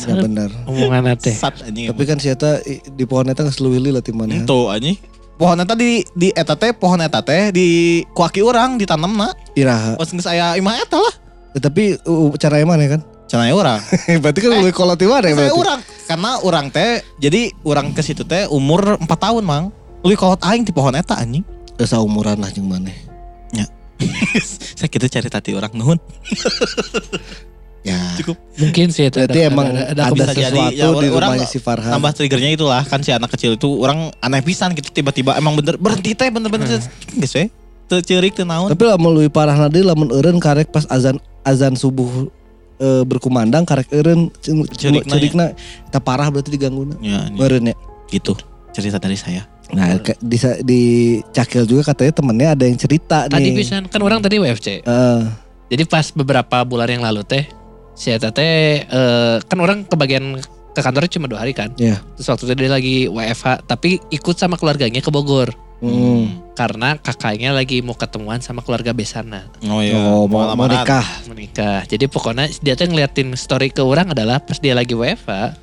Ya benar. omongan teh. Tapi kan si Eta di pohon Eta nggak seluwili lah timana. Itu anjing. Pohon eta di di eta teh pohon eta teh di kuaki orang ditanamna. Iraha. Pas geus aya imah eta lah. Ya, tapi uh, cara mana kan? Cenah orang. berarti kan lebih kolot di mana ya Saya berarti? orang karena orang teh jadi orang ke situ teh umur 4 tahun, Mang. Lebih kolot aing di pohon eta anjing. Esa umuran lah jeung mana. Saya kita cari tati orang nuhun. Ya. Cukup. Mungkin sih itu Berarti ada- emang ada, ada, ada, bisa jadi. sesuatu Ya, di orang- rumahnya si Farhan. Tambah triggernya itulah kan si anak kecil itu orang aneh pisan gitu tiba-tiba emang bener berhenti teh bener-bener geus we. Teu ceurik teu naon. Tapi lamun lebih parah nadi lamun eureun karek pas azan azan subuh eh, berkumandang karek eureun Cerikna ya. cerikna parah berarti diganggu Ya, Meureun ya. gitu cerita dari saya. Nah, ke- di di Cakil juga katanya temennya ada yang cerita Tadi nih. bisa kan orang tadi WFC. Eh, Jadi pas beberapa bulan yang lalu teh si Eta teh eh, kan orang kebagian ke kantornya cuma dua hari kan. Iya. Terus waktu itu dia lagi WFH tapi ikut sama keluarganya ke Bogor hmm. karena kakaknya lagi mau ketemuan sama keluarga besarna Oh iya. Oh, mau, mau lamaran. nikah. menikah. Jadi pokoknya dia tuh ngeliatin story ke orang adalah pas dia lagi WFH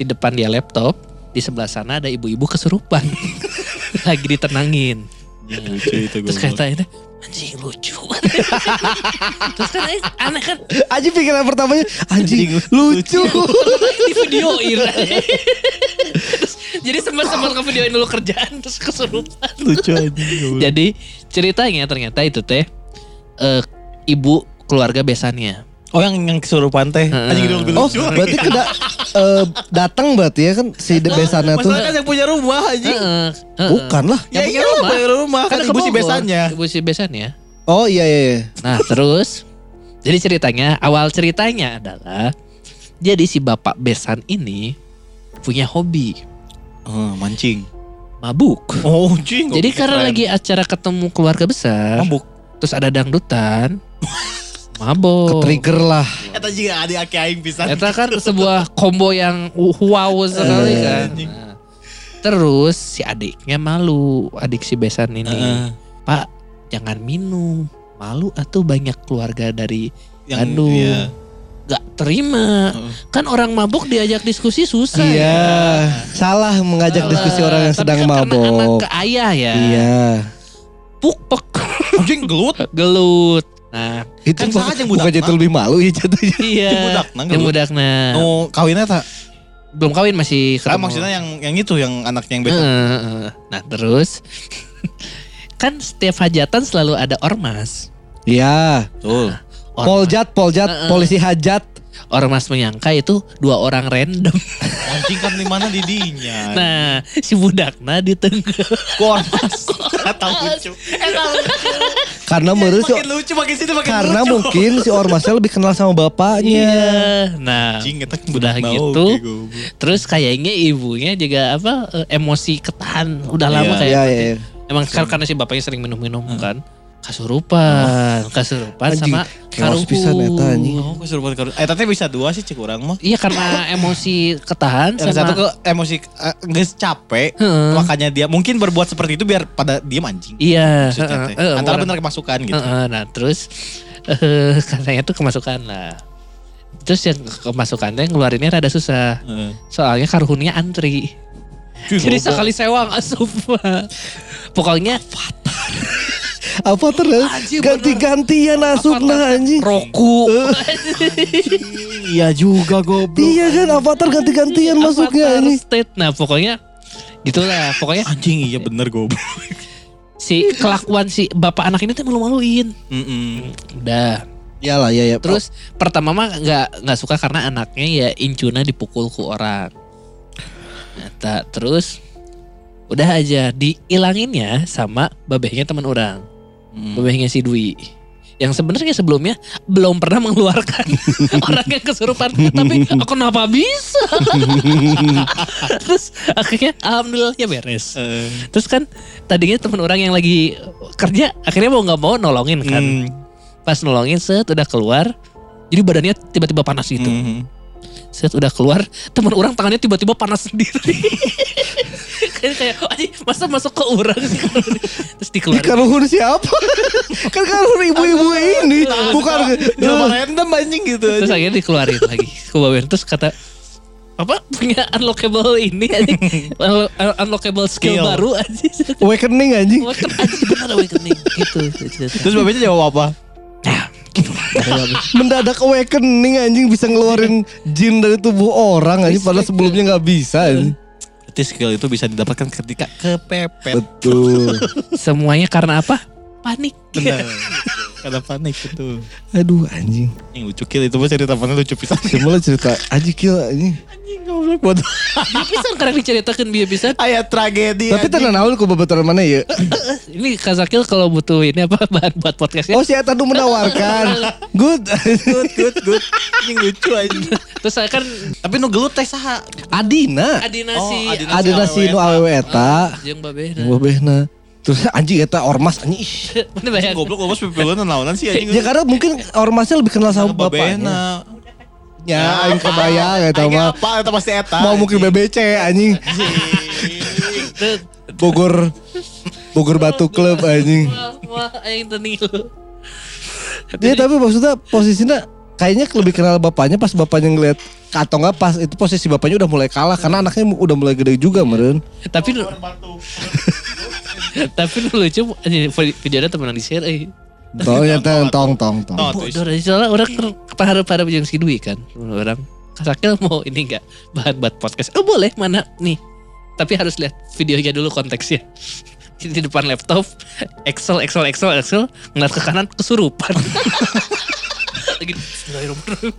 di depan dia laptop di sebelah sana ada ibu-ibu kesurupan lagi ditenangin. Ya, lucu itu Terus kata ini anjing lucu. Terus kan eh, aneh kan Aji pikiran pertamanya anjing Anjing, lucu. di videoin. terus, jadi sempat-sempat ke videoin dulu kerjaan terus kesurupan. lucu aja. Jadi ceritanya ternyata itu teh eh, ibu keluarga besannya. Oh yang yang kesurupan teh. Anjing lebih Oh, lucu. berarti keda eh, datang berarti ya kan si de- besana tuh. Masalah kan yang punya rumah anjing. Heeh, heeh. Bukan lah. Ya Yang punya iya rumah. punya rumah kan ke ibu si besannya. Ibu si besannya. Oh iya iya. iya. Nah terus, jadi ceritanya, awal ceritanya adalah, jadi si bapak besan ini punya hobi, Oh, mancing. mabuk. Oh, anjing. Jadi karena lagi acara ketemu keluarga besar, mabuk. terus ada dangdutan, mabok. Ke-trigger lah. Eta juga ada aki aing pisan. Itu kan sebuah combo yang wow sekali Eh, kan. Nah, terus si adiknya malu, adik si besan ini. Heeh. Pak jangan minum malu atau banyak keluarga dari Yang Aduh. iya. gak terima Heeh. kan orang mabuk diajak diskusi susah Iya, ya. salah mengajak diskusi orang yang Tapi sedang kan karena anak ke ayah ya Iya. pukpek Anjing gelut. gelut nah Itu Kan bukan, saha jeung bukan jadi lebih malu ya jatuhnya. iya Jeung budakna yang gelut. budakna Nu kawinnya tak? belum kawin masih Ah, ketemu. maksudnya yang yang itu yang anaknya yang beda. Heeh, heeh. nah terus kan setiap hajatan selalu ada ormas Iya. Betul. Ormas. Poljat, poljat, Heeh. polisi hajat. Ormas menyangka itu dua orang random Anjing kan di mana di dinya. nah si budakna di tengah Kormas. Tahu lucu. Karena menurut si, Makin lucu makin sini makin karena lucu. mungkin si ormasnya lebih kenal sama bapaknya. iya nah Anjing udah budak gitu terus kayaknya ibunya juga apa eh, emosi ketahan udah lama Iya. kayak Iya, iya. iya. emang kan karena si bapaknya sering minum-minum kan kasurupan kasurupan Anjing, sama chaos pisan eta, anjing. Oh, kesurupan karun. Eh, tapi bisa dua sih cek urang mah. iya karena emosi ketahan sama satu ke emosi geus capek, Heeh. makanya dia mungkin berbuat seperti itu biar pada dia mancing. iya Maksudnya teh. heeh, Antara orang- bener kemasukan gitu. Heeh, nah terus eh katanya tuh kemasukan lah. Terus yang kemasukan teh ngeluarinnya rada susah. Heeh. Soalnya karhunnya antri. Cuy, Jadi sekali sewang asup. Pokoknya Apa terus? Anjing, Ganti-gantian asupna anjing. Roku. Iya juga goblok. Iya kan Avatar ganti-gantian masuknya Avatar ini. State. Nah pokoknya gitulah. Pokoknya Anjing iya bener goblok. si kelakuan si bapak anak ini tuh malu-maluin. Heeh. Udah. Iyalah ya ya. Terus pertama mah nggak nggak suka karena anaknya ya incuna dipukul ku orang. Nah, tak- terus udah aja diilanginnya sama babehnya teman orang, Hmm. si Dwi. Yang sebenarnya sebelumnya belum pernah mengeluarkan orang yang kesurupan, tapi aku kenapa bisa? terus akhirnya alhamdulillah ya beres. Eh, Terus kan tadinya teman orang yang lagi kerja akhirnya mau nggak mau nolongin kan hmm. pas nolongin set udah keluar jadi badannya tiba-tiba panas gitu Hmm. Set udah keluar teman orang tangannya tiba-tiba panas sendiri. Kayak kayak aja masa masuk ke orang sih? Terus Di dikeluarin. Karuhun siapa? kan karuhun ibu-ibu ini. Bukan Drama random anjing gitu. terus akhirnya dikeluarin lagi ke bawah terus kata apa? Punya unlockable ini aja Unlo- unlockable skill, Skill. baru aja awakening anjing. Awaken- anjing benar awakening. Gitu Terus babenya jawab apa? Mendadak awakening anjing bisa ngeluarin jin dari tubuh orang anjing padahal sebelumnya nggak bisa anjing. Berarti skill itu bisa didapatkan ketika kepepet. Betul. semuanya karena apa panik Benar. Karena panik itu. Aduh anjing. Yang lucu kill itu mah cerita mana lucu pisan. Semula cerita anjing kill anjing. Anjing goblok bodoh. dia bisa karena diceritakan dia bisa Ayat tragedi. Tapi tenan naon ku babaturan mana ya? ini Kazakil kalau butuh ini apa bahan buat podcastnya Oh si Eta tuh menawarkan. Good. good good good. Anjing lucu anjing. terus saya kan Tapi nu gelut teh saha? Adina. Adina Oh, si Adina. Ada nasi nu awewe eta. yang babe Babehna. Terus anjing eta ormas anjing. ih. Goblok goblok pipileun naonan sih anjing. Ya karena mungkin ormasnya lebih kenal sama bapaknya. babena. Ya, aing kebayang eta mah. apa eta pasti eta. Mau mungkin BBC anjing. Bogor Bogor Batu Club anjing. wah aing tenilu Dia tapi maksudnya posisinya kayaknya lebih kenal bapaknya pas bapaknya ngeliat atau enggak pas itu posisi bapaknya udah mulai kalah karena anaknya udah mulai gede juga meren. tapi tapi nu lucu anjing, videonya temenan di share eh Tong ya tong tong tong tong. Oh, tuh, bodoh aja soalnya orang parah parah yang si Dwi kan orang Kasakil mau ini enggak bahan buat podcast oh boleh mana nih tapi harus lihat videonya dulu konteksnya di depan laptop Excel Excel Excel Excel ngeliat ke kanan kesurupan lagi Bismillahirrahmanirrahim.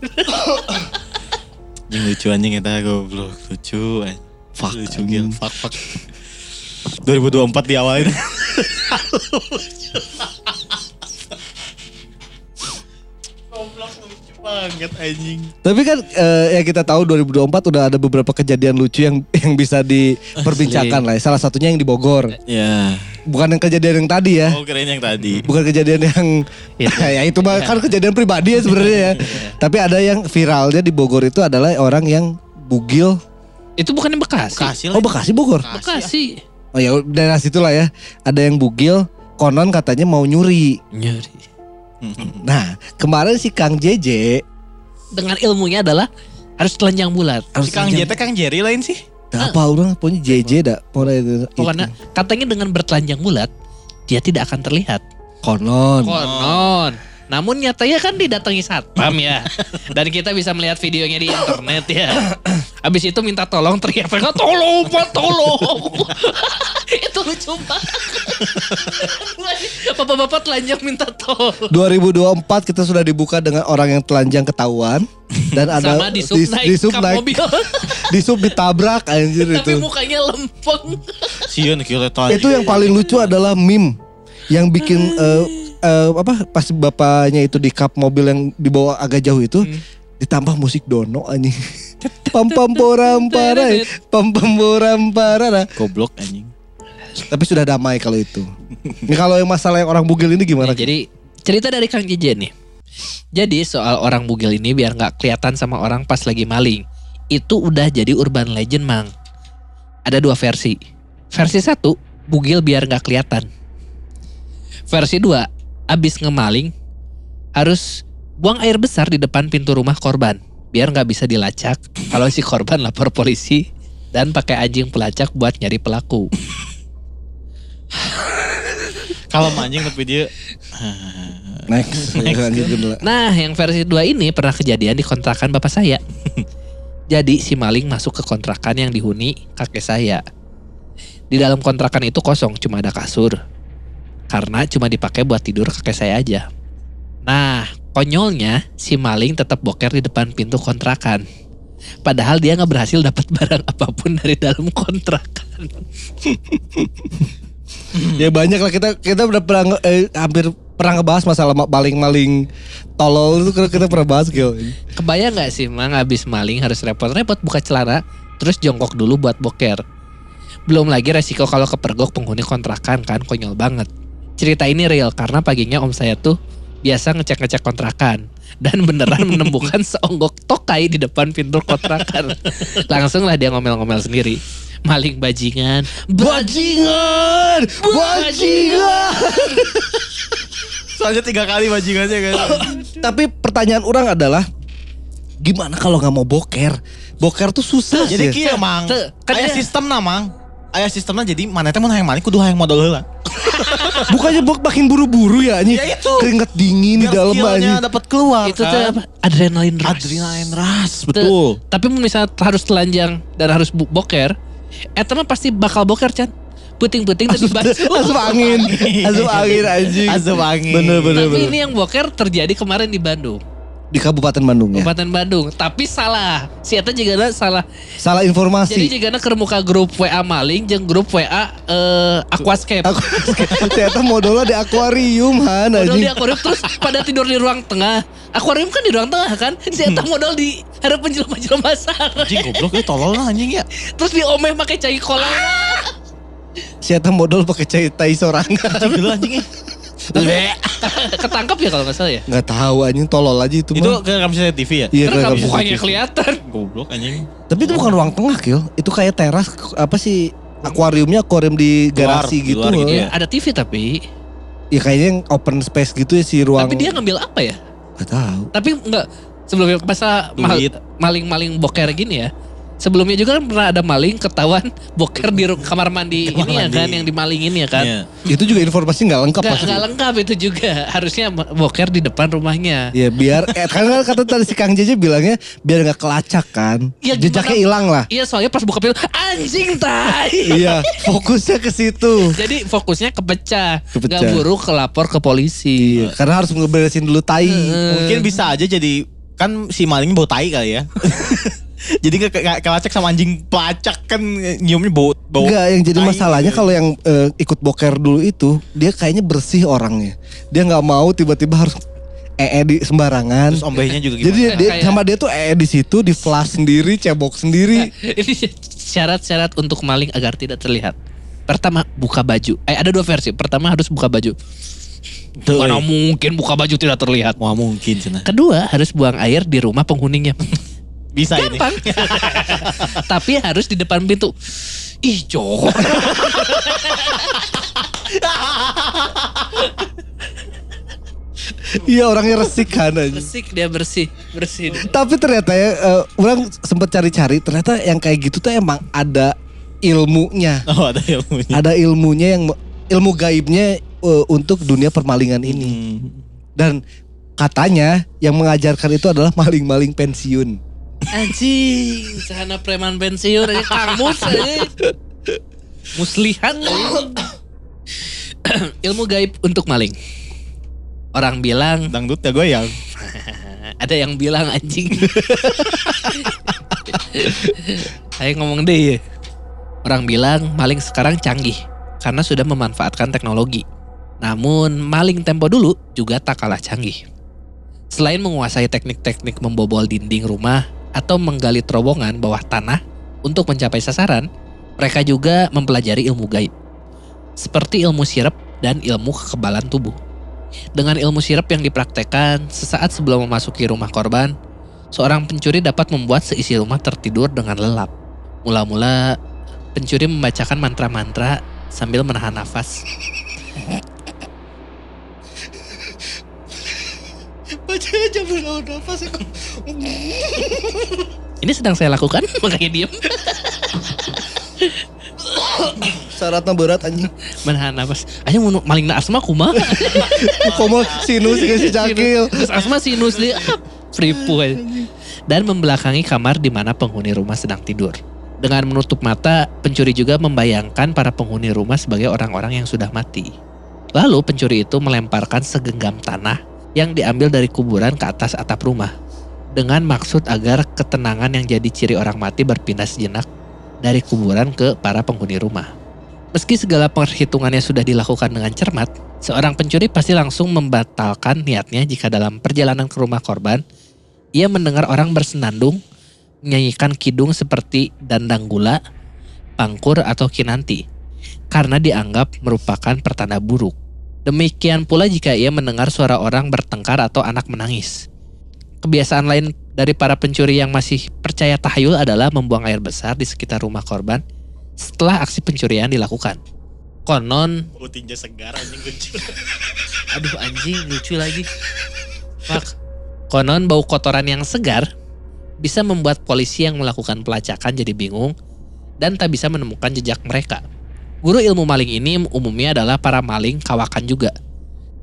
Anjing lucu anjing eta goblok. Lucu. Fuck, lucu gil. Fuck fuck. 2024 diawalin. Goblok lucu banget anjing. Tapi kan eh, ya kita tahu 2024 udah ada beberapa kejadian lucu yang yang bisa diperbincangkan lah. Salah satunya yang di Bogor. Ya. Bukan yang kejadian yang tadi ya. Oh keren yang tadi. Bukan kejadian yang Itu. ya itu mah kan kejadian pribadi ya sebenarnya ya. Tapi ada yang viralnya di Bogor itu adalah orang yang bugil. itu bukan yang Bekasi Bekasi Oh Bekasi Bogor. Bekasi Oh ya daerah situ lah ya. Ada yang bugil konon katanya mau nyuri. Nyuri. Nah, kemarin si Kang JJ Dengan ilmunya adalah harus telanjang bulat. Si Kang JT Kang Jerry lain sih. Dah apa orang punya JJ itu- Pokoknya katanya dengan bertelanjang bulat dia tidak akan terlihat. konon. Konon. Namun nyatanya kan didatangi satpam ya. Dan kita bisa melihat videonya di internet ya. Habis itu minta tolong teriak mereka tolong Pak tolong. itu lucu banget. Bapak-bapak telanjang minta tolong. 2024 kita sudah dibuka dengan orang yang telanjang ketahuan dan ada Sama di sub naik di sub naik mobil. di sub ditabrak anjir Tapi itu. mukanya lempeng. Sieun kira Itu yang paling lucu adalah meme yang bikin eh, eh, apa pas bapaknya itu di kap mobil yang dibawa agak jauh itu Hmm. ditambah musik dono anjing. Pam pam poram parai, pam pam poram parara. goblok anjing. Tapi sudah damai kalau itu. Ini kalau yang masalah yang orang bugil ini gimana? Nih, jadi cerita dari Kang JJ nih. Jadi soal orang bugil ini biar nggak kelihatan sama orang pas lagi maling. Itu udah jadi urban legend mang. Ada dua versi. Versi satu, bugil biar nggak kelihatan. Versi dua, abis ngemaling harus buang air besar di depan pintu rumah korban biar nggak bisa dilacak. Kalau si korban lapor polisi dan pakai anjing pelacak buat nyari pelaku. Kalau anjing tapi dia Next. Lanjut dulu. Nah, yang versi 2 ini pernah kejadian di kontrakan bapak saya. Jadi si maling masuk ke kontrakan yang dihuni kakek saya. Di dalam kontrakan itu kosong, cuma ada kasur. Karena cuma dipakai buat tidur kakek saya aja. Nah, konyolnya si maling tetap boker di depan pintu kontrakan. Padahal dia nggak berhasil dapat barang apa pun dari dalam kontrakan. Ya banyak lah kita kita udah pernah eh, hampir pernah ngebahas masalah ma- maling-maling tolol itu kita, kita pernah bahas Gil. Kebayang nggak sih, mang abis maling harus repot-repot buka celana, terus jongkok dulu buat boker. Belum lagi resiko kalau kepergok penghuni kontrakan kan konyol banget. Cerita ini real karena paginya om saya tuh biasa ngecek-ngecek kontrakan dan beneran menemukan seonggok tokai di depan pintu kontrakan. Langsung lah dia ngomel-ngomel sendiri. Maling bajingan, Bajingan, bajingan. soalnya tiga kali bajingannya kan. Tapi pertanyaan orang adalah gimana kalau nggak mau boker? Boker tuh susah Jadi kia mang. Kan dia- sistem na mang. Aya sistemnya jadi mana teh mun hayang maling kudu hayang modal heula. Bukannya bok makin buru-buru ya anjing. Ya itu. Keringet dingin di dalam anjing. dapat keluar itu tuh kan. apa? Adrenalin rush. Adrenalin rush, Tuh, betul. Tapi misalnya harus telanjang dan harus bu- boker, eta mah pasti bakal boker Chan. Puting-puting tadi basuh. Asup angin, asup angin anjing. Asup angin. Bener bener Tapi bener. ini yang boker terjadi kemarin di Bandung, Di Kabupaten Bandung ya. Kabupaten Bandung. Tapi salah, si eta juga ada salah. Salah Jadi informasi. juga ke muka grup WA maling, jeung grup WA eh, Aquascape. Aku ternyata modalnya di akuarium han Modal di akuarium terus pada tidur di ruang tengah. Akuarium kan di ruang tengah kan? Si eta modal di hadapan jelema-jelema sarang. Anjing goblok ya tolol lah anjing ya. Terus diomeh pakai cai kolang. Siapa modal pakai cai tai sorangan. Anjing dulu anjing. Ketangkep ya kalau nggak salah ya? Nggak tahu anjing tolol aja itu, Itu mah. ke kamera TV ya? Iya mukanya gitu. kelihatan. Goblok anjing. Tapi itu bukan ruang tengah, Kil. Itu kayak teras apa sih? Akuariumnya akuarium di Luar, garasi di gitu. luar gitu ya. Ada TV tapi Ya kayaknya yang open space gitu ya si ruang. tapi dia ngambil apa ya? Gak tahu. Tapi enggak sebelumnya masa maling-maling boker gini ya. Sebelumnya juga kan pernah ada maling ketahuan boker di kamar mandi Kamar ini ya mandi. kan yang dimalingin ya kan. Iya. Itu juga informasi nggak lengkap Nggak, pasti. nggak lengkap itu juga. Harusnya boker di depan rumahnya. Ya biar eh, kan kan kata tadi si Kang JJ bilangnya biar nggak kelacak kan. Ya, Jejaknya hilang lah. Iya soalnya pas buka pintu anjing tai. iya, fokusnya ke situ. Jadi fokusnya kepecah, Kepecah. nggak buru kelapor ke polisi. Iya, karena harus ngeberesin dulu tai. Mungkin bisa aja jadi kan si malingnya bau tai kali ya. jadi ke, ke, kelacak sama anjing pelacak kan nyiumnya bau bau. Enggak, yang jadi tai masalahnya gitu. kalau yang eh, ikut boker dulu itu dia kayaknya bersih orangnya. Dia nggak mau tiba-tiba harus ee di sembarangan. terus ombehnya juga gimana? Jadi dia, dia- sama dia tuh ee di situ, di flash sendiri, cebok sendiri. Ini syarat-syarat untuk maling agar tidak terlihat. Pertama, buka baju. Eh ada dua versi. Pertama harus buka baju. Tuh, Mana eh. mungkin buka baju tidak terlihat. Wah mungkin cina. Kedua, harus buang air di rumah penghuninya. Bisa ini. Gampang. Tapi harus di depan pintu. Ih, jorok. Iya orangnya resik kan aja. Bersih dia bersih, bersih. Tapi ternyata ya eh, orang sempat cari-cari ternyata yang kayak gitu tuh emang ada ilmunya. Oh ada ilmunya. Ada ilmunya yang ilmu gaibnya eh, untuk dunia permalingan ini. Hmm. Dan katanya yang mengajarkan itu adalah maling-maling pensiun. Anjing, sahana preman pensiun aja Kang Mus aja. Muslihat aja. Ilmu gaib untuk maling. Orang bilang Dangdut ya goyang. ada yang bilang anjing. Ayo ngomong deh ya. Orang bilang maling sekarang canggih karena sudah memanfaatkan teknologi. Namun maling tempo dulu juga tak kalah canggih. Selain menguasai teknik-teknik membobol dinding rumah atau menggali terowongan bawah tanah untuk mencapai sasaran, mereka juga mempelajari ilmu gaib. Seperti ilmu sirep dan ilmu kekebalan tubuh. Dengan ilmu sirep yang dipraktekkan sesaat sebelum memasuki rumah korban, seorang pencuri dapat membuat seisi rumah tertidur dengan lelap. Mula-mula, pencuri membacakan mantra-mantra sambil menahan nafas. Aja belum nafas Ini sedang saya lakukan, makanya diem. Syaratnya berat anjing. Menahan nafas. Ayo mau maling asma kumaha. Komo sinus si cakil. Terus asma sinus dia fripu aja. Dan membelakangi kamar di mana penghuni rumah sedang tidur. Dengan menutup mata, pencuri juga membayangkan para penghuni rumah sebagai orang-orang yang sudah mati. Lalu pencuri itu melemparkan segenggam tanah yang diambil dari kuburan ke atas atap rumah. Dengan maksud agar ketenangan yang jadi ciri orang mati berpindah sejenak dari kuburan ke para penghuni rumah. Meski segala perhitungannya sudah dilakukan dengan cermat, seorang pencuri pasti langsung membatalkan niatnya jika dalam perjalanan ke rumah korban, ia mendengar orang bersenandung, menyanyikan kidung seperti dandang gula, pangkur atau kinanti, karena dianggap merupakan pertanda buruk. Demikian pula jika ia mendengar suara orang bertengkar atau anak menangis. Kebiasaan lain dari para pencuri yang masih percaya tahayul adalah membuang air besar di sekitar rumah korban setelah aksi pencurian dilakukan. Konon, Bau tinja segar anjing kecil. aduh anjing lucu lagi. Fuck. Konon bau kotoran yang segar bisa membuat polisi yang melakukan pelacakan jadi bingung dan tak bisa menemukan jejak mereka. Guru ilmu maling ini umumnya adalah para maling kawakan juga,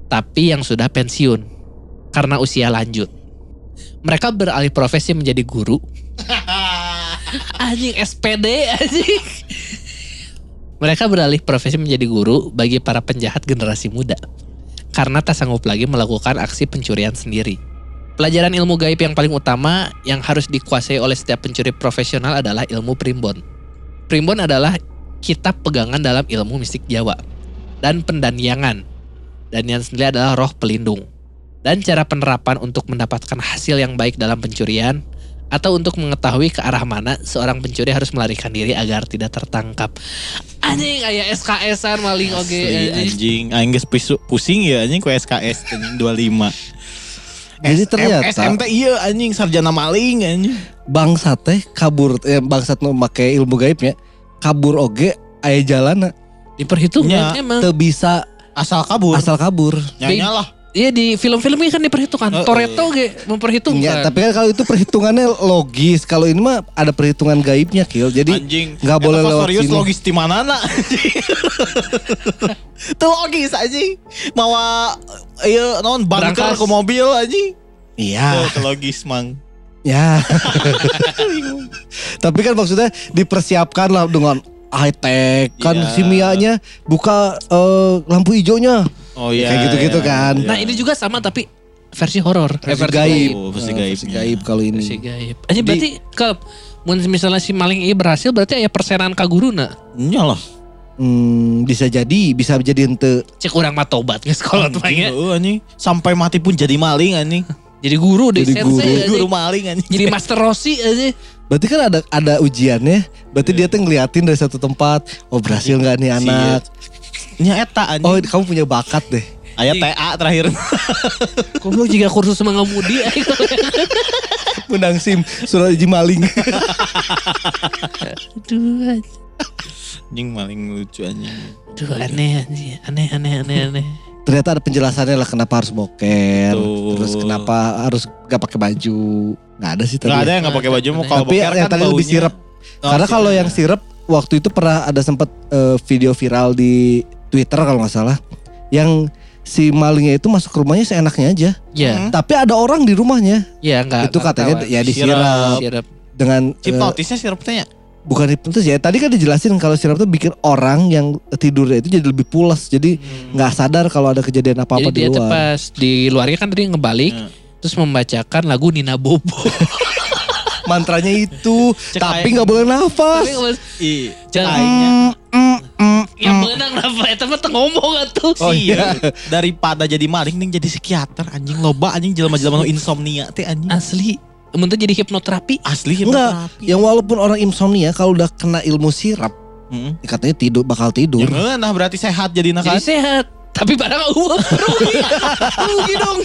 tapi yang sudah pensiun karena usia lanjut. Mereka beralih profesi menjadi guru. anjing SPD anjing. Mereka beralih profesi menjadi guru bagi para penjahat generasi muda karena tak sanggup lagi melakukan aksi pencurian sendiri. Pelajaran ilmu gaib yang paling utama yang harus dikuasai oleh setiap pencuri profesional adalah ilmu primbon. Primbon adalah kitab pegangan dalam ilmu mistik Jawa dan pendaniangan. Danian sendiri adalah roh pelindung. Dan cara penerapan untuk mendapatkan hasil yang baik dalam pencurian atau untuk mengetahui ke arah mana seorang pencuri harus melarikan diri agar tidak tertangkap. Anjing aya SKS-an maling oge anjing. anjing geus pusing ya anjing ku SKS anjing 25. Jadi ternyata SMT iya anjing sarjana maling anjing. bangsa teh kabur eh, bangsat nu make ilmu gaibnya kabur oge aya jalana Diperhitungkan Ya, emang. teu bisa Asal kabur. asal kabur. Nyanyi lah. Iya di film-film ini kan diperhitungkan. Heeh. Toretto ge memperhitungkan. Ya, tapi kan kalau itu perhitungannya logis. Kalau ini mah ada perhitungan gaibnya, Kil. Jadi nggak boleh lewat serius sini. logis di mana nak Itu logis anjing Mawa Iya non bunker ke mobil anjing Iya, Oh, itu logis mang ya. Tapi kan maksudnya dipersiapkan lah dengan high tech kan Iya. si Mianya buka eh, lampu hijaunya. Oh iya Kayak gitu-gitu iya, kan. iya. Nah ini juga sama tapi versi horor. Eh, Versi gaib. Oh, versi Eh, gaibnya. gaib kalau ini. Versi gaib. Aja berarti kalau mun misalnya si maling ini berhasil berarti ya persenan ka guruna. Iya lah Hmm, bisa jadi, bisa jadi ente. Cek orang mah tobat geus kalau tuh Anjing, ya. anjing Sampai mati pun jadi maling anjing Jadi guru deh Jadi sensei guru. aja. Guru maling anjing Jadi master Rossi aja. Berarti kan ada ada ujiannya. Berarti dia tuh ngeliatin dari satu tempat. Oh berhasil nggak nih anak? Nya eta anjing Oh kamu punya bakat deh. Aya TA terakhir Goblok jika kursus mengemudi aing. Menang SIM surat izin maling. Aduh, Anjing maling lucu anjing. aduh aneh anjing. Aneh aneh aneh aneh. Ternyata ada penjelasannya lah kenapa harus boker. Betul. Terus kenapa harus gak pakai baju. Gak ada sih tadi. Gak ada ya. yang gak pakai baju mau kalau Tapi boker yang kan tadi lebih sirep. Oh, Karena kalau yang sirep waktu itu pernah ada sempat eh, video viral di Twitter kalau nggak salah. Yang si malingnya itu masuk ke rumahnya seenaknya aja. Ya, Hmm. Tapi ada orang di rumahnya. ya enggak. itu katanya ya disiram Sirap. dengan eh, Hipnotisnya sirupnya ya? bukan hipnotis ya. Tadi kan dijelasin kalau sirap itu bikin orang yang tidurnya itu jadi lebih pulas. Jadi nggak sadar kalau ada kejadian apa-apa Jadi di dia tuh luar. pas di luarnya kan tadi ngebalik Hmm. terus membacakan lagu Nina Bobo. Mantranya itu, Cek tapi nggak boleh nafas. Tapi Iya. Aingnya. Mm, mm, yang mm. menang apa? Eta mah ngomong atuh. Oh, iya. Daripada jadi maling nih jadi psikiater anjing loba anjing jelema-jelema nu insomnia teh anjing. Asli. Mun teh jadi hipnoterapi. Asli Enggak, hipnoterapi. yang walaupun orang insomnia kalau udah kena ilmu sirap, Heeh. katanya tidur bakal tidur. Ya nah berarti sehat jadi Jadi kan. sehat. Tapi barang uang rugi. rugi dong.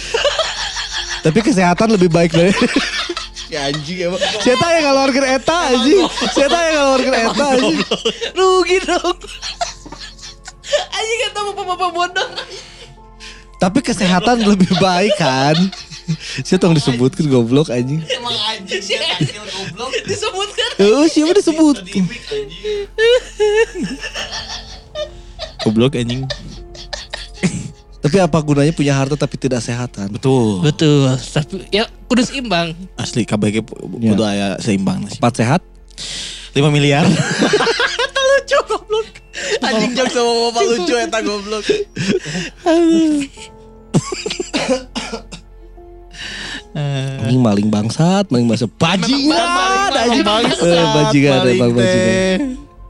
Tapi kesehatan lebih baik dari Ya anjing emang. Saya tanya kalau organ eta anjing. Saya tanya kalau organ eta anjing. rugi dong. Anjing kata bapak-bapak bodoh. Tapi kesehatan lebih baik kan. Saya tolong disebutkan goblok anjing. Emang anjing sih goblok. Disebutkan. Oh siapa disebut? Goblok anjing. Tapi apa gunanya punya harta tapi tidak sehatan? Betul. Betul. Tapi ya kudu seimbang. Asli KBG Ya. kudu aya seimbang. Empat sehat? 5 miliar. Lucu goblok. Anjing jok sama bapak lucu eta goblok. Eh, Ini maling bangsat, maling bangsat. Bajingan anjing. Eh, Bajingan bajingan.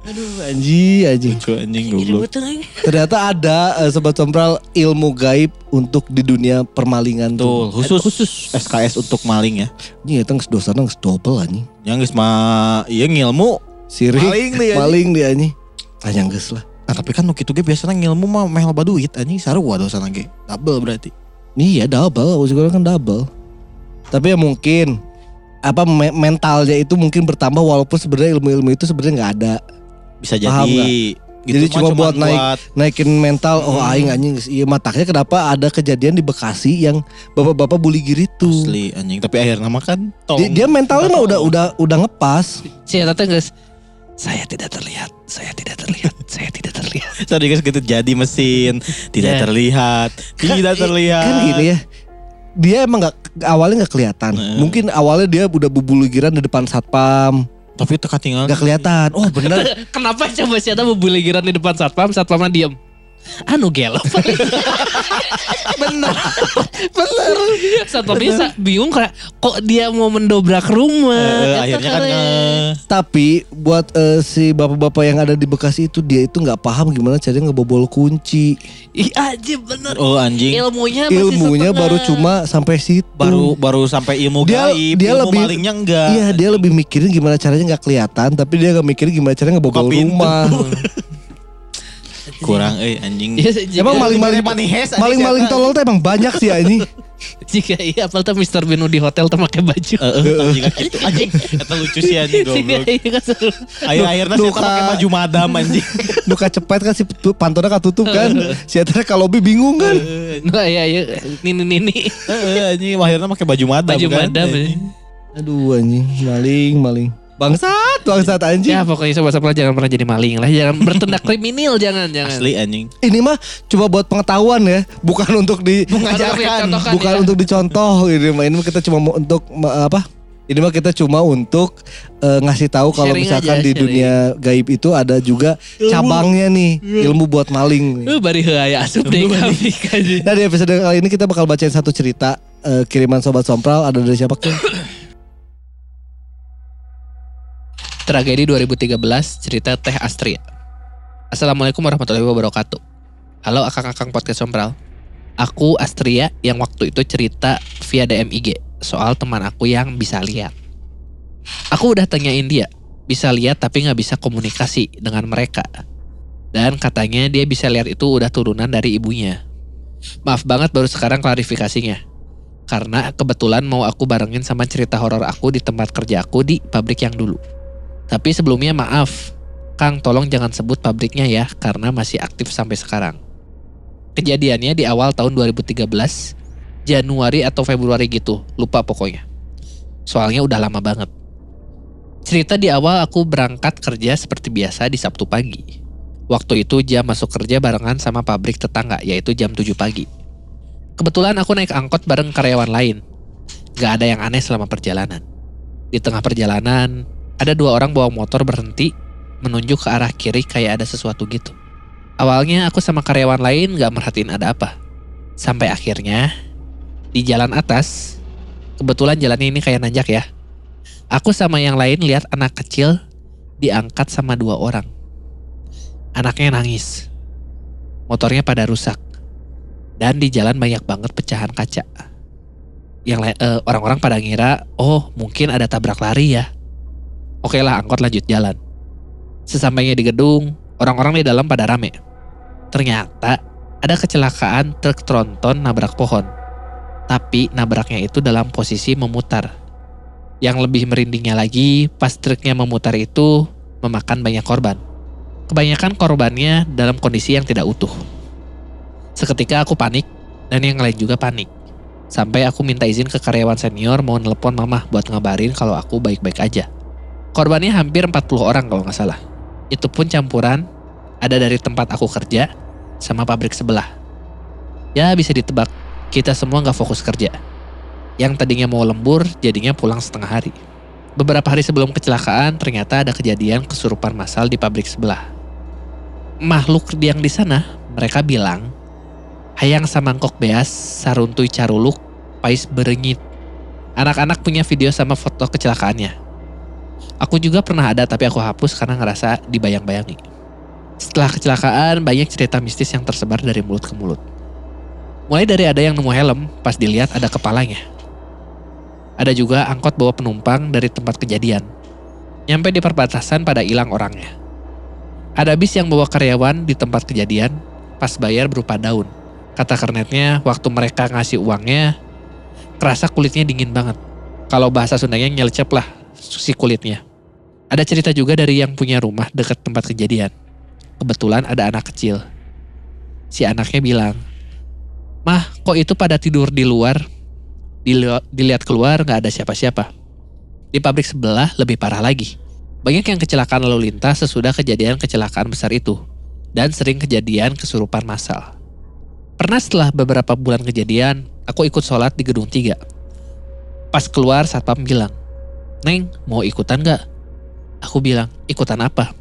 Aduh anjing anjing. Lucu anjing goblok. Ternyata ada eh, sobat sompral ilmu gaib untuk di dunia permalingan Betul, tuh. khusus, khusus SKS untuk maling ya. Ini eta geus dosana geus double anjing. Yang geus mah ieu ngilmu. Sirik Maling dia, anjing. maling dia anjing. Anjing geus lah. Ah, tapi kan nu kitu ge biasanya ngilmu mah meh loba duit anjing sarua dosana ge. Double berarti. Iya double, usia kan double. Tapi ya mungkin apa me- mentalnya itu mungkin bertambah walaupun sebenarnya ilmu-ilmu itu sebenarnya nggak ada. Bisa jadi. Paham nggak? Gitu Jadi cuma buat naik- Naikin mental, oh Hmm. aing anjing geus iya matanya kenapa ada kejadian di Bekasi yang bapak-bapak bully gitu. Asli anjing, tapi akhirnya mah kan Dia, tolong. dia mentalnya mah udah udah udah ngepas. Si Eta teh guys. Saya tidak terlihat. Saya tidak terlihat. saya tidak terlihat. Tadi guys gitu jadi mesin, tidak Ya. terlihat, tidak Kan- terlihat. Kan gini ya. Dia emang nggak awalnya nggak kelihatan. Heeh. Mungkin awalnya dia udah bubulugiran di depan satpam, Tapi itu ketinggalan. nggak kelihatan. Oh bener. Kenapa coba si Eta mau ligiran di depan satpam, satpamnya diem. Anu gelo. bener. bener. Satpamnya sa- bingung kayak kok dia mau mendobrak rumah. Eh, Eta akhirnya kan eh, Tapi buat eh, si bapak-bapak yang ada di Bekasi itu dia itu nggak paham gimana caranya ngebobol kunci. Ih aja bener. oh anjing. Ilmunya masih Ilmunya setengah. baru cuma sampai situ. baru baru sampai ilmu Dia- gaib, dia ilmu lebih- malingnya enggak. Iya dia lebih mikirin gimana caranya nggak kelihatan, tapi dia nggak mikirin gimana caranya ngebobol Buka rumah. Kurang eh anjing. Iya, jika, Emang maling-maling maling-maling tolol tuh emang banyak sih ini. jika iya apal tuh Mr. Bean di hotel tuh pakai baju. Eh, eh, anjing gitu. Anjing, eta lucu sih anjing Jika goblok. iya kan. Akhir-akhirnya sih pakai baju madam anjing. Nuka cepet kan si pantona katutup kan. Si Atra kalau bi bingung kan. Nah iya iya nini nini Heeh, anjing akhirnya pakai baju madam baju kan. madam. Aduh anjing, maling, maling. Bangsat, bangsat anjing. Ya pokoknya sobat-sobat jangan pernah jadi maling lah, jangan bertindak kriminal jangan jangan. Asli anjing. Ini mah coba buat pengetahuan ya, bukan untuk di Mengajarkan. Contohkan bukan ya. untuk dicontoh ini mah. Ini mah kita cuma mau untuk apa? Ini mah kita cuma untuk eh, ngasih tahu kalau misalkan aja, di sharing. dunia gaib itu ada juga cabangnya nih, ilmu buat maling. Lu bari heula asup deh. Nah di episode kali ini kita bakal bacain satu cerita eh, kiriman sobat sompral ada dari siapa? Tragedi 2013 cerita Teh Astria. Assalamualaikum warahmatullahi wabarakatuh. Halo akang-akang podcast sompral. Aku Astria yang waktu itu cerita via DM IG soal teman aku yang bisa lihat. Aku udah tanyain dia, bisa lihat tapi nggak bisa komunikasi dengan mereka. Dan katanya dia bisa lihat itu udah turunan dari ibunya. Maaf banget baru sekarang klarifikasinya. Karena kebetulan mau aku barengin sama cerita horor aku di tempat kerja aku di pabrik yang dulu. Tapi sebelumnya maaf, Kang tolong jangan sebut pabriknya ya karena masih aktif sampai sekarang. Kejadiannya di awal tahun 2013, Januari atau Februari gitu, lupa pokoknya. Soalnya udah lama banget. Cerita di awal aku berangkat kerja seperti biasa di Sabtu pagi. Waktu itu jam masuk kerja barengan sama pabrik tetangga yaitu jam 7 pagi. Kebetulan aku naik angkot bareng karyawan lain. Gak ada yang aneh selama perjalanan. Di tengah perjalanan, ada dua orang bawa motor berhenti menunjuk ke arah kiri kayak ada sesuatu gitu. Awalnya aku sama karyawan lain gak merhatiin ada apa. Sampai akhirnya, di jalan atas, kebetulan jalannya ini kayak nanjak ya. Aku sama yang lain lihat anak kecil diangkat sama dua orang. Anaknya nangis. Motornya pada rusak. Dan di jalan banyak banget pecahan kaca. Yang eh, orang-orang pada ngira, oh mungkin ada tabrak lari ya. Oke lah, angkot lanjut jalan. Sesampainya di gedung, orang-orang di dalam pada rame. Ternyata ada kecelakaan truk tronton nabrak pohon. Tapi nabraknya itu dalam posisi memutar. Yang lebih merindingnya lagi, pas truknya memutar itu memakan banyak korban. Kebanyakan korbannya dalam kondisi yang tidak utuh. Seketika aku panik dan yang lain juga panik. Sampai aku minta izin ke karyawan senior mau nelpon mama buat ngabarin kalau aku baik-baik aja. Korbannya hampir 40 orang kalau nggak salah. Itu pun campuran ada dari tempat aku kerja sama pabrik sebelah. Ya bisa ditebak, kita semua nggak fokus kerja. Yang tadinya mau lembur jadinya pulang setengah hari. Beberapa hari sebelum kecelakaan ternyata ada kejadian kesurupan massal di pabrik sebelah. Makhluk yang di sana mereka bilang hayang samangkok beas saruntuy caruluk pais berengit. Anak-anak punya video sama foto kecelakaannya. Aku juga pernah ada tapi aku hapus karena ngerasa dibayang-bayangi. Setelah kecelakaan banyak cerita mistis yang tersebar dari mulut ke mulut. Mulai dari ada yang nemu helm pas dilihat ada kepalanya. Ada juga angkot bawa penumpang dari tempat kejadian. Nyampe di perbatasan pada hilang orangnya. Ada bis yang bawa karyawan di tempat kejadian pas bayar berupa daun. Kata kernetnya waktu mereka ngasih uangnya kerasa kulitnya dingin banget. Kalau bahasa Sundanya nyelecep lah si kulitnya. Ada cerita juga dari yang punya rumah dekat tempat kejadian. Kebetulan ada anak kecil. Si anaknya bilang, Mah, kok itu pada tidur di luar? Dili- Dilihat keluar nggak ada siapa-siapa. Di pabrik sebelah lebih parah lagi. Banyak yang kecelakaan lalu lintas sesudah kejadian kecelakaan besar itu. Dan sering kejadian kesurupan massal. Pernah setelah beberapa bulan kejadian, aku ikut sholat di gedung 3. Pas keluar satpam bilang, Neng mau ikutan gak? Aku bilang, ikutan apa?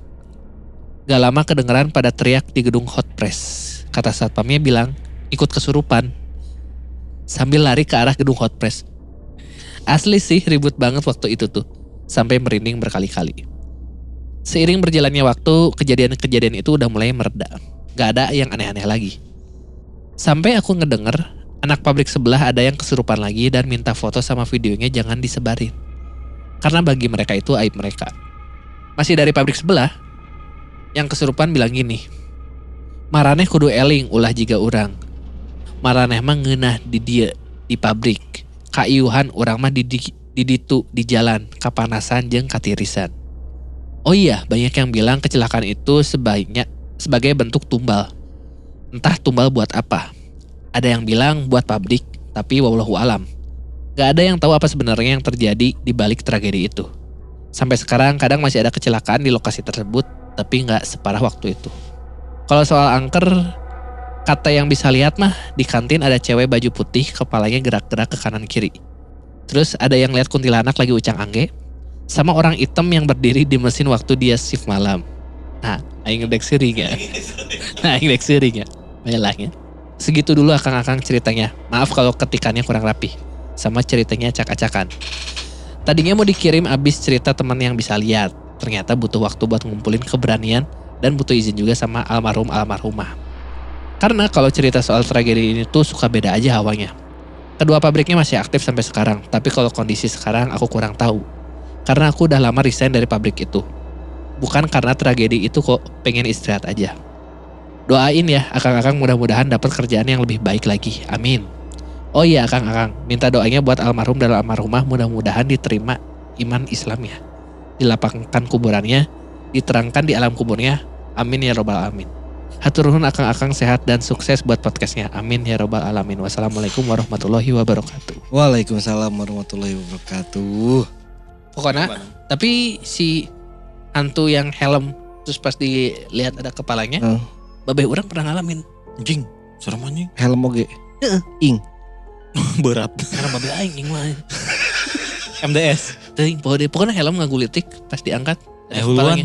Gak lama kedengeran pada teriak di gedung hot press. Kata satpamnya bilang, ikut kesurupan. Sambil lari ke arah gedung hot press. Asli sih ribut banget waktu itu tuh. Sampai merinding berkali-kali. Seiring berjalannya waktu, kejadian-kejadian itu udah mulai mereda. Gak ada yang aneh-aneh lagi. Sampai aku ngedenger, anak pabrik sebelah ada yang kesurupan lagi dan minta foto sama videonya jangan disebarin. Karena bagi mereka itu aib mereka. Masih dari pabrik sebelah, yang kesurupan bilang gini, Maraneh kudu eling ulah jiga urang. Maraneh mah ngeunah di dia di pabrik. Kaiuhan urang mah di, di, di di jalan kapanasan jeung katirisan. Oh iya, banyak yang bilang kecelakaan itu sebaiknya sebagai bentuk tumbal. Entah tumbal buat apa. Ada yang bilang buat pabrik, tapi wallahu alam. Gak ada yang tahu apa sebenarnya yang terjadi di balik tragedi itu. Sampai sekarang kadang masih ada kecelakaan di lokasi tersebut, tapi nggak separah waktu itu. Kalau soal angker, kata yang bisa lihat mah di kantin ada cewek baju putih, kepalanya gerak-gerak ke kanan kiri. Terus ada yang lihat kuntilanak lagi ucang angge, sama orang hitam yang berdiri di mesin waktu dia shift malam. Nah, aing ngedek seri gak? Nah, aing ngedek seri gak? Bayalahnya. Segitu dulu akang-akang ceritanya. Maaf kalau ketikannya kurang rapi. Sama ceritanya acak-acakan. Tadinya mau dikirim abis cerita teman yang bisa lihat. Ternyata butuh waktu buat ngumpulin keberanian dan butuh izin juga sama almarhum almarhumah. Karena kalau cerita soal tragedi ini tuh suka beda aja hawanya. Kedua pabriknya masih aktif sampai sekarang, tapi kalau kondisi sekarang aku kurang tahu. Karena aku udah lama resign dari pabrik itu. Bukan karena tragedi itu kok pengen istirahat aja. Doain ya, akang-akang mudah-mudahan dapat kerjaan yang lebih baik lagi. Amin. Oh iya Kang Akang, minta doanya buat almarhum dan almarhumah mudah-mudahan diterima iman Islam ya. Dilapangkan kuburannya, diterangkan di alam kuburnya. Amin ya robbal alamin. Hatur nuhun Akang-akang sehat dan sukses buat podcastnya. Amin ya robbal alamin. Wassalamualaikum warahmatullahi wabarakatuh. Waalaikumsalam warahmatullahi wabarakatuh. Pokoknya, tapi si hantu yang helm terus pas dilihat ada kepalanya, Hmm. babeh orang pernah ngalamin. Anjing, serem anjing. Helm oge. Ing. Berat. Karena babeh aing ing mah. MDS. Teuing, pokoknya, pokoknya helm ngagulitik pas diangkat. Eh huluan.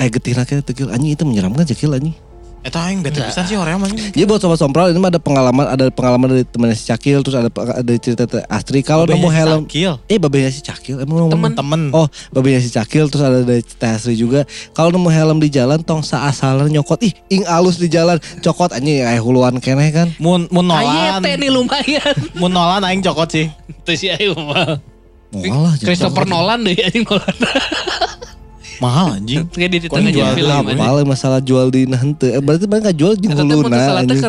Eh getirna kita tegil anjing itu menyeramkan cekil anjing. Eta aing bete pisan sih orang anjing. Jadi buat sobat sompral ini mah ada pengalaman ada pengalaman dari temannya si Cakil terus ada ada cerita Astri kalau nemu helm Kill. eh babenya si Cakil emang ngomong Temen. Temen. Oh, babenya si Cakil terus ada dari Teh Astri juga. Kalau nemu helm di jalan tong saasalan nyokot ih ing alus di jalan cokot anjing aya huluan keneh kan. Mun mun Aye nolan. teh nih lumayan. Mun nolan aing cokot sih. Tuh si Ayu mah. Malah Christopher Nolan deh anjing Nolan. Mahal anjing. Kayak di tengah jual film. Malah masalah jual di nahente. Eh, berarti mereka jual di teh anjing.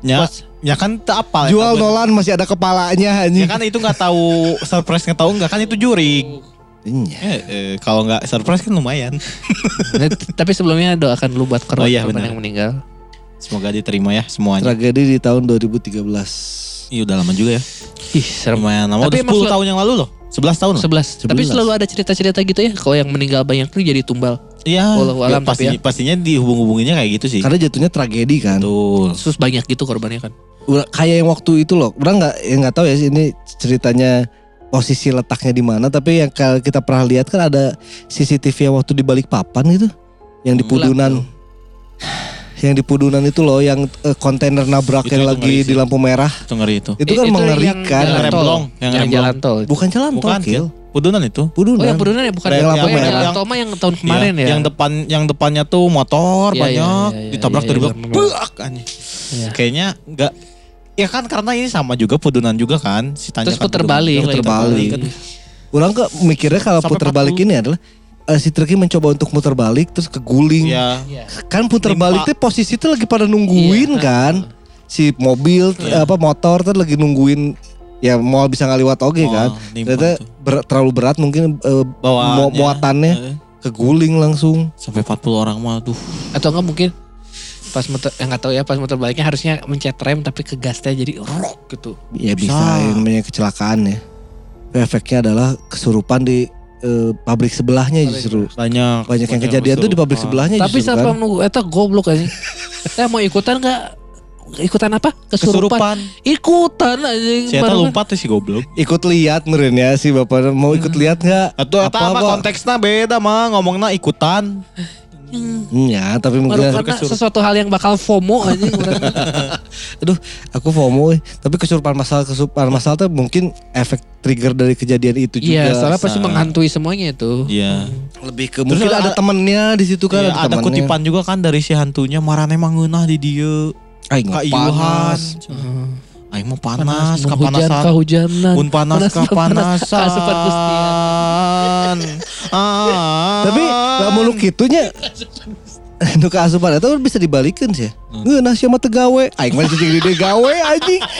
Ya, ya kan apal. eta Jual bener. Nolan masih ada kepalanya Ya anjing. kan itu nggak tahu surprise nggak tahu nggak kan itu jurig. Iya. Eh, eh, kalau nggak surprise kan lumayan. Nah, Tapi sebelumnya doakan lu buat korban, Oh iya, korban yang meninggal. Semoga diterima ya semuanya. Tragedi di tahun 2013. Iya udah lama juga ya. Ih, serem. Lumayan lama. Tapi Udah emang 10 sel- tahun yang lalu loh. 11 tahun loh. 11. Tapi 11. selalu ada cerita-cerita gitu ya. Kalau yang meninggal banyak tuh jadi tumbal. Iya. Alam, ya, pasti, ya. pastinya dihubung-hubunginnya kayak gitu sih. Karena jatuhnya tragedi kan. Betul. Terus banyak gitu korbannya kan. Kayak yang waktu itu loh. Orang nggak ya nggak tahu ya ini ceritanya posisi letaknya di mana. Tapi yang kalau kita pernah lihat kan ada CCTV yang waktu di balik papan gitu. Yang di Pudunan. Yang di Pudunan itu loh yang eh, kontainer nabrak Itu- yang itu lagi di lampu merah. Itu ngeri itu. Itu kan mengerikan. Yang Yang rem blong, yang Yang jalan tol. Bukan jalan tol, Bukan, Kil. Pudunan itu. Pudunan. Oh yang Pudunan ya bukan Yang lampu yang merah. tol mah yang tahun kemarin Iya, ya. Yang depan yang depannya tuh motor Iya, banyak iya, iya, iya, ditabrak iya, dari belakang. bener. Buak anjing. Iya. Kayaknya enggak Ya kan karena ini sama juga Pudunan juga kan. Si Tanya Terus kan puter balik puter balik. Orang kok mikirnya kalau putar balik 40. ini adalah eh, si truknya mencoba untuk muter balik terus keguling. Iya. Iya. Kan putar Nimpa. balik tuh posisi tuh lagi pada nungguin Iya. kan. Si mobil Iya. apa motor tuh lagi nungguin ya mau bisa ngaliwat oke Oh, kan. Ternyata ber- terlalu berat mungkin eh, Bawaannya. mu- muatannya Eh, keguling langsung. sampai 40 orang mah tuh. Atau enggak mungkin pas muter yang nggak tahu ya pas muter baliknya harusnya mencet rem tapi ke gasnya jadi rok gitu. Ya bisa, Bisa. yang namanya kecelakaan ya. Efeknya adalah kesurupan di eh, pabrik sebelahnya Pabrik justru. Banyak. Banyak yang kejadian tuh di pabrik sebelahnya Tapi justru siapa kan. nunggu eta goblok aja. Saya mau ikutan enggak? Ikutan apa? Kesurupan. Kesurupan. Ikutan aja. Si Eta lompat tuh si goblok. Ikut lihat meren ya si bapak mau ikut lihat nggak? Atau apa, apa konteksnya beda mah ngomongnya ikutan. Ya, tapi mungkin Karena sesuatu hal yang bakal FOMO aja. aduh aku FOMO eh. tapi kesurupan masal kesurupan masal tuh mungkin efek trigger dari kejadian itu juga Iya, soalnya pasti menghantui semuanya itu. Iya. lebih ke Terus mungkin ada- ada temennya di situ kan Iya, ada temennya. kutipan juga kan dari si hantunya marane mah ngeunah di. Aing Ka mah iuhan. panas. Aing mah panas, hujan kapanasan. kehujanan. Mun panas Panas, panas, kapanasan. Asupan. Ah. tapi lamun nu kitunya nu keasupan itu bisa dibalikin sih. Hmm. Ngeunah siapa tegawe? Aing mah cicing di gawe anjing.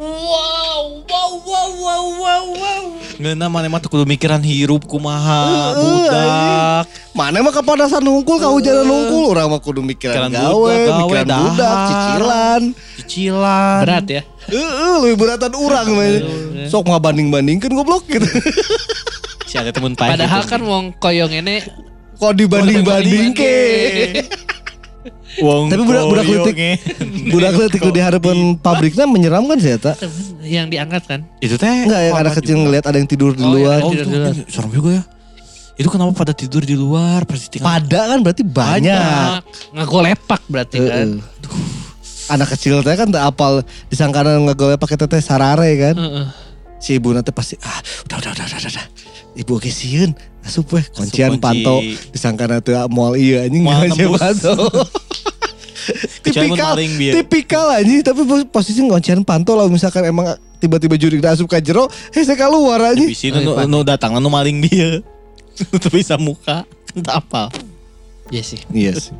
Wow, wow, wow, wow, wow, wow. Ngeunah mana mah teu kudu mikiran hirup kumaha, budak. Mana mah kepanasan nungkul, kahujanan nungkul, orang mah kudu mikiran gawe, gawe, mikiran budak, cicilan. Cicilan. Berat ya. Heeh, lebih beratan urang mah. Sok mah banding-bandingkeun goblok gitu. Si ada temen paeh. Padahal kan wong koyong ini Kok dibanding-banding ke? Wong Tapi budak-budak koyong, leutik- eh. Budak leutik di harapan pabriknya menyeramkan sih eta. yang diangkat kan. Itu teh Enggak yang ada korban kecil juga. ngelihat ada yang tidur di Oh, iya. luar. Oh, Tidur itu, di luar. ini serem juga ya. Itu kenapa pada tidur di luar pasti tinggal. Pada kan berarti banyak. Ngagolepak berarti kan. Anak kecil teh kan tak apal disangkana ngegoleh pakai teteh sarare kan. Heeh. Si ibu nanti pasti ah udah udah udah udah. udah. Ibu oke sieun. Asup weh kuncian kunci. panto disangkana teu moal iya anjing Moal kuncian panto. Tipikal tipikal anjing tapi pos- posisi ngoncian panto lah misalkan emang tiba-tiba juri asup ka jero hese keluar anjing. Bisi nu nu datang nu maling dia. Itu bisa muka. Tak apa. Iya sih. Iya sih.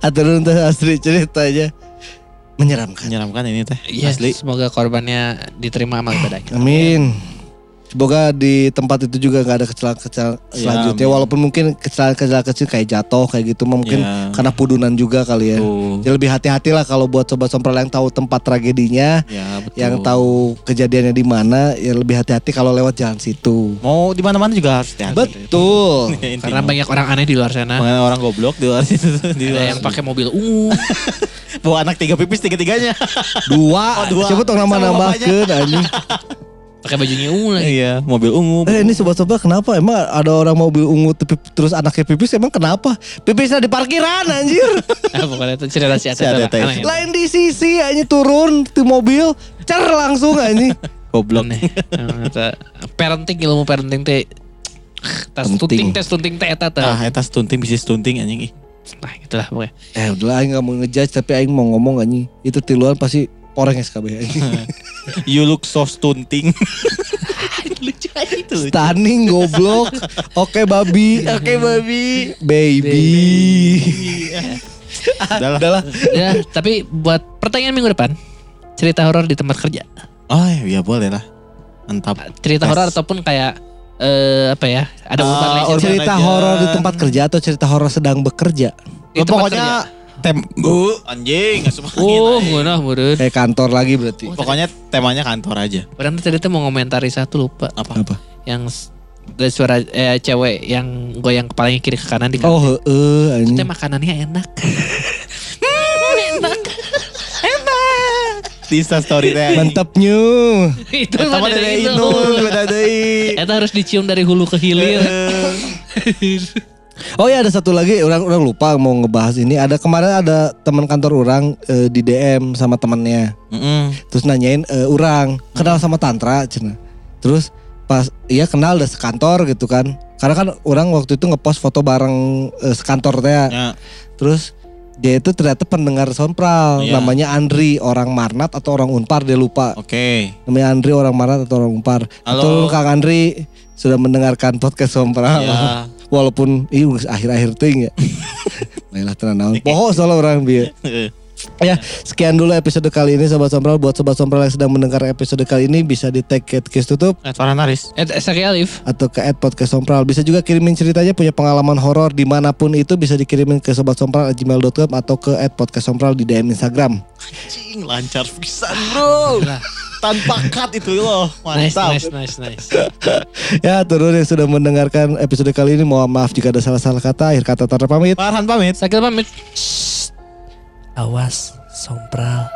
Atau nanti Astri ceritanya. Menyeramkan. Menyeramkan ini teh. Iya, Asli. semoga korbannya diterima amal ibadahnya. Amin. Semoga di tempat itu juga nggak ada kecelakaan Ya, selanjutnya. amin. Walaupun mungkin kecelakaan kecil kayak jatuh kayak gitu, mungkin Ya. karena pudunan juga kali ya. Tuh. Jadi lebih hati-hati lah kalau buat sobat sompral yang tahu tempat tragedinya, Ya, betul. yang tahu kejadiannya di mana, ya lebih hati-hati kalau lewat jalan situ. mau di mana-mana juga harus hati-hati. Betul. Karena banyak orang aneh di luar sana. Mengenai orang goblok di luar situ di Ada luar yang pakai mobil ungu. bawa anak tiga pipis tiga tiganya Dua. Oh, dua. Siapa tuh nama-namakeun anjing. pakai bajunya ungu lagi. iya mobil ungu Eh ini sobat-sobat kenapa? Emang ada orang mobil ungu tapi terus anaknya pipis emang kenapa? Pipisnya di parkiran anjir. Ah, pokoknya itu cerita si. Lain di sisi aja turun di mobil, cer langsung anjing. goblok Parenting ilmu parenting teh tes Penting. tunting tes tunting teh eta teh. ah eta stunting bisa stunting anjing ih. Nah, itulah pokoknya. Eh udah aing gak mau ngejudge tapi aing mau ngomong anjing. Itu tiluan pasti poreng SKB anjing. you look so stunting Lucu aja itu. Stunning goblok. Oke babi. Oke babi. Baby. udah lah Udah lah. ya, tapi buat pertanyaan minggu depan, cerita horor di tempat kerja. oh ya boleh lah mantap Cerita horor ataupun kayak eh apa ya? Ada urban legend. urban Cerita horor di tempat kerja atau cerita horor sedang bekerja? Di tempat pokoknya tem bu anjing nggak semua Oh, ngeunah meureun. Kayak kantor lagi berarti. pokoknya temanya kantor aja Orang tadi tuh mau ngomentari satu lupa apa Apa? yang ada suara eh, cewek yang goyang kepalanya kiri ke kanan di Oh kantin. heeh Itu anjing. teh makanannya enak. di Insta story teh anjing. Mantapnya. itu mah dari dari itu. Inul, beda deui. Eta harus dicium dari hulu ke hilir. Oh ya ada satu lagi orang orang lupa mau ngebahas ini. Ada kemarin ada teman kantor orang eh, di DM sama temannya. Mm-mm. Terus nanyain eh, orang kenal sama Tantra cina. Terus pas iya kenal udah sekantor gitu kan. Karena kan orang waktu itu ngepost foto bareng eh, sekantor teh. Ya. Terus dia itu ternyata pendengar Sompral, Iya. namanya Andri, orang Marnat atau orang Unpar dia lupa. Oke. Namanya Andri orang Marnat atau orang Unpar. Halo. Betul Kang Andri sudah mendengarkan podcast Sompral. Ya. Walaupun ini udah akhir-akhir ting ya. Baiklah tenang naon. Poho soalnya orang dia. Ya, sekian dulu episode kali ini Sobat Sompral. Buat Sobat Sompral yang sedang mendengar episode kali ini bisa di tag ke Kiss Tutup Eh, Farhan Haris. Eh, Saki Alif. atau ke at podcast Sompral. Bisa juga kirimin ceritanya punya pengalaman horor di mana pun itu bisa dikirimin ke sobat sompral gmail.com atau ke at podcast Sompral di DM Instagram. Anjing lancar pisan, Bro tanpa cut itu loh. Mantap. Nice, nice, nice, nice. ya, turun yang sudah mendengarkan episode kali ini. Mohon maaf jika ada salah-salah kata. Akhir kata Tara pamit. Farhan pamit. Sakil pamit. Shh. Awas, sompral.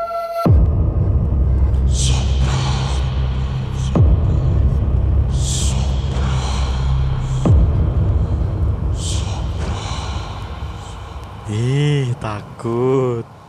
Ih, takut.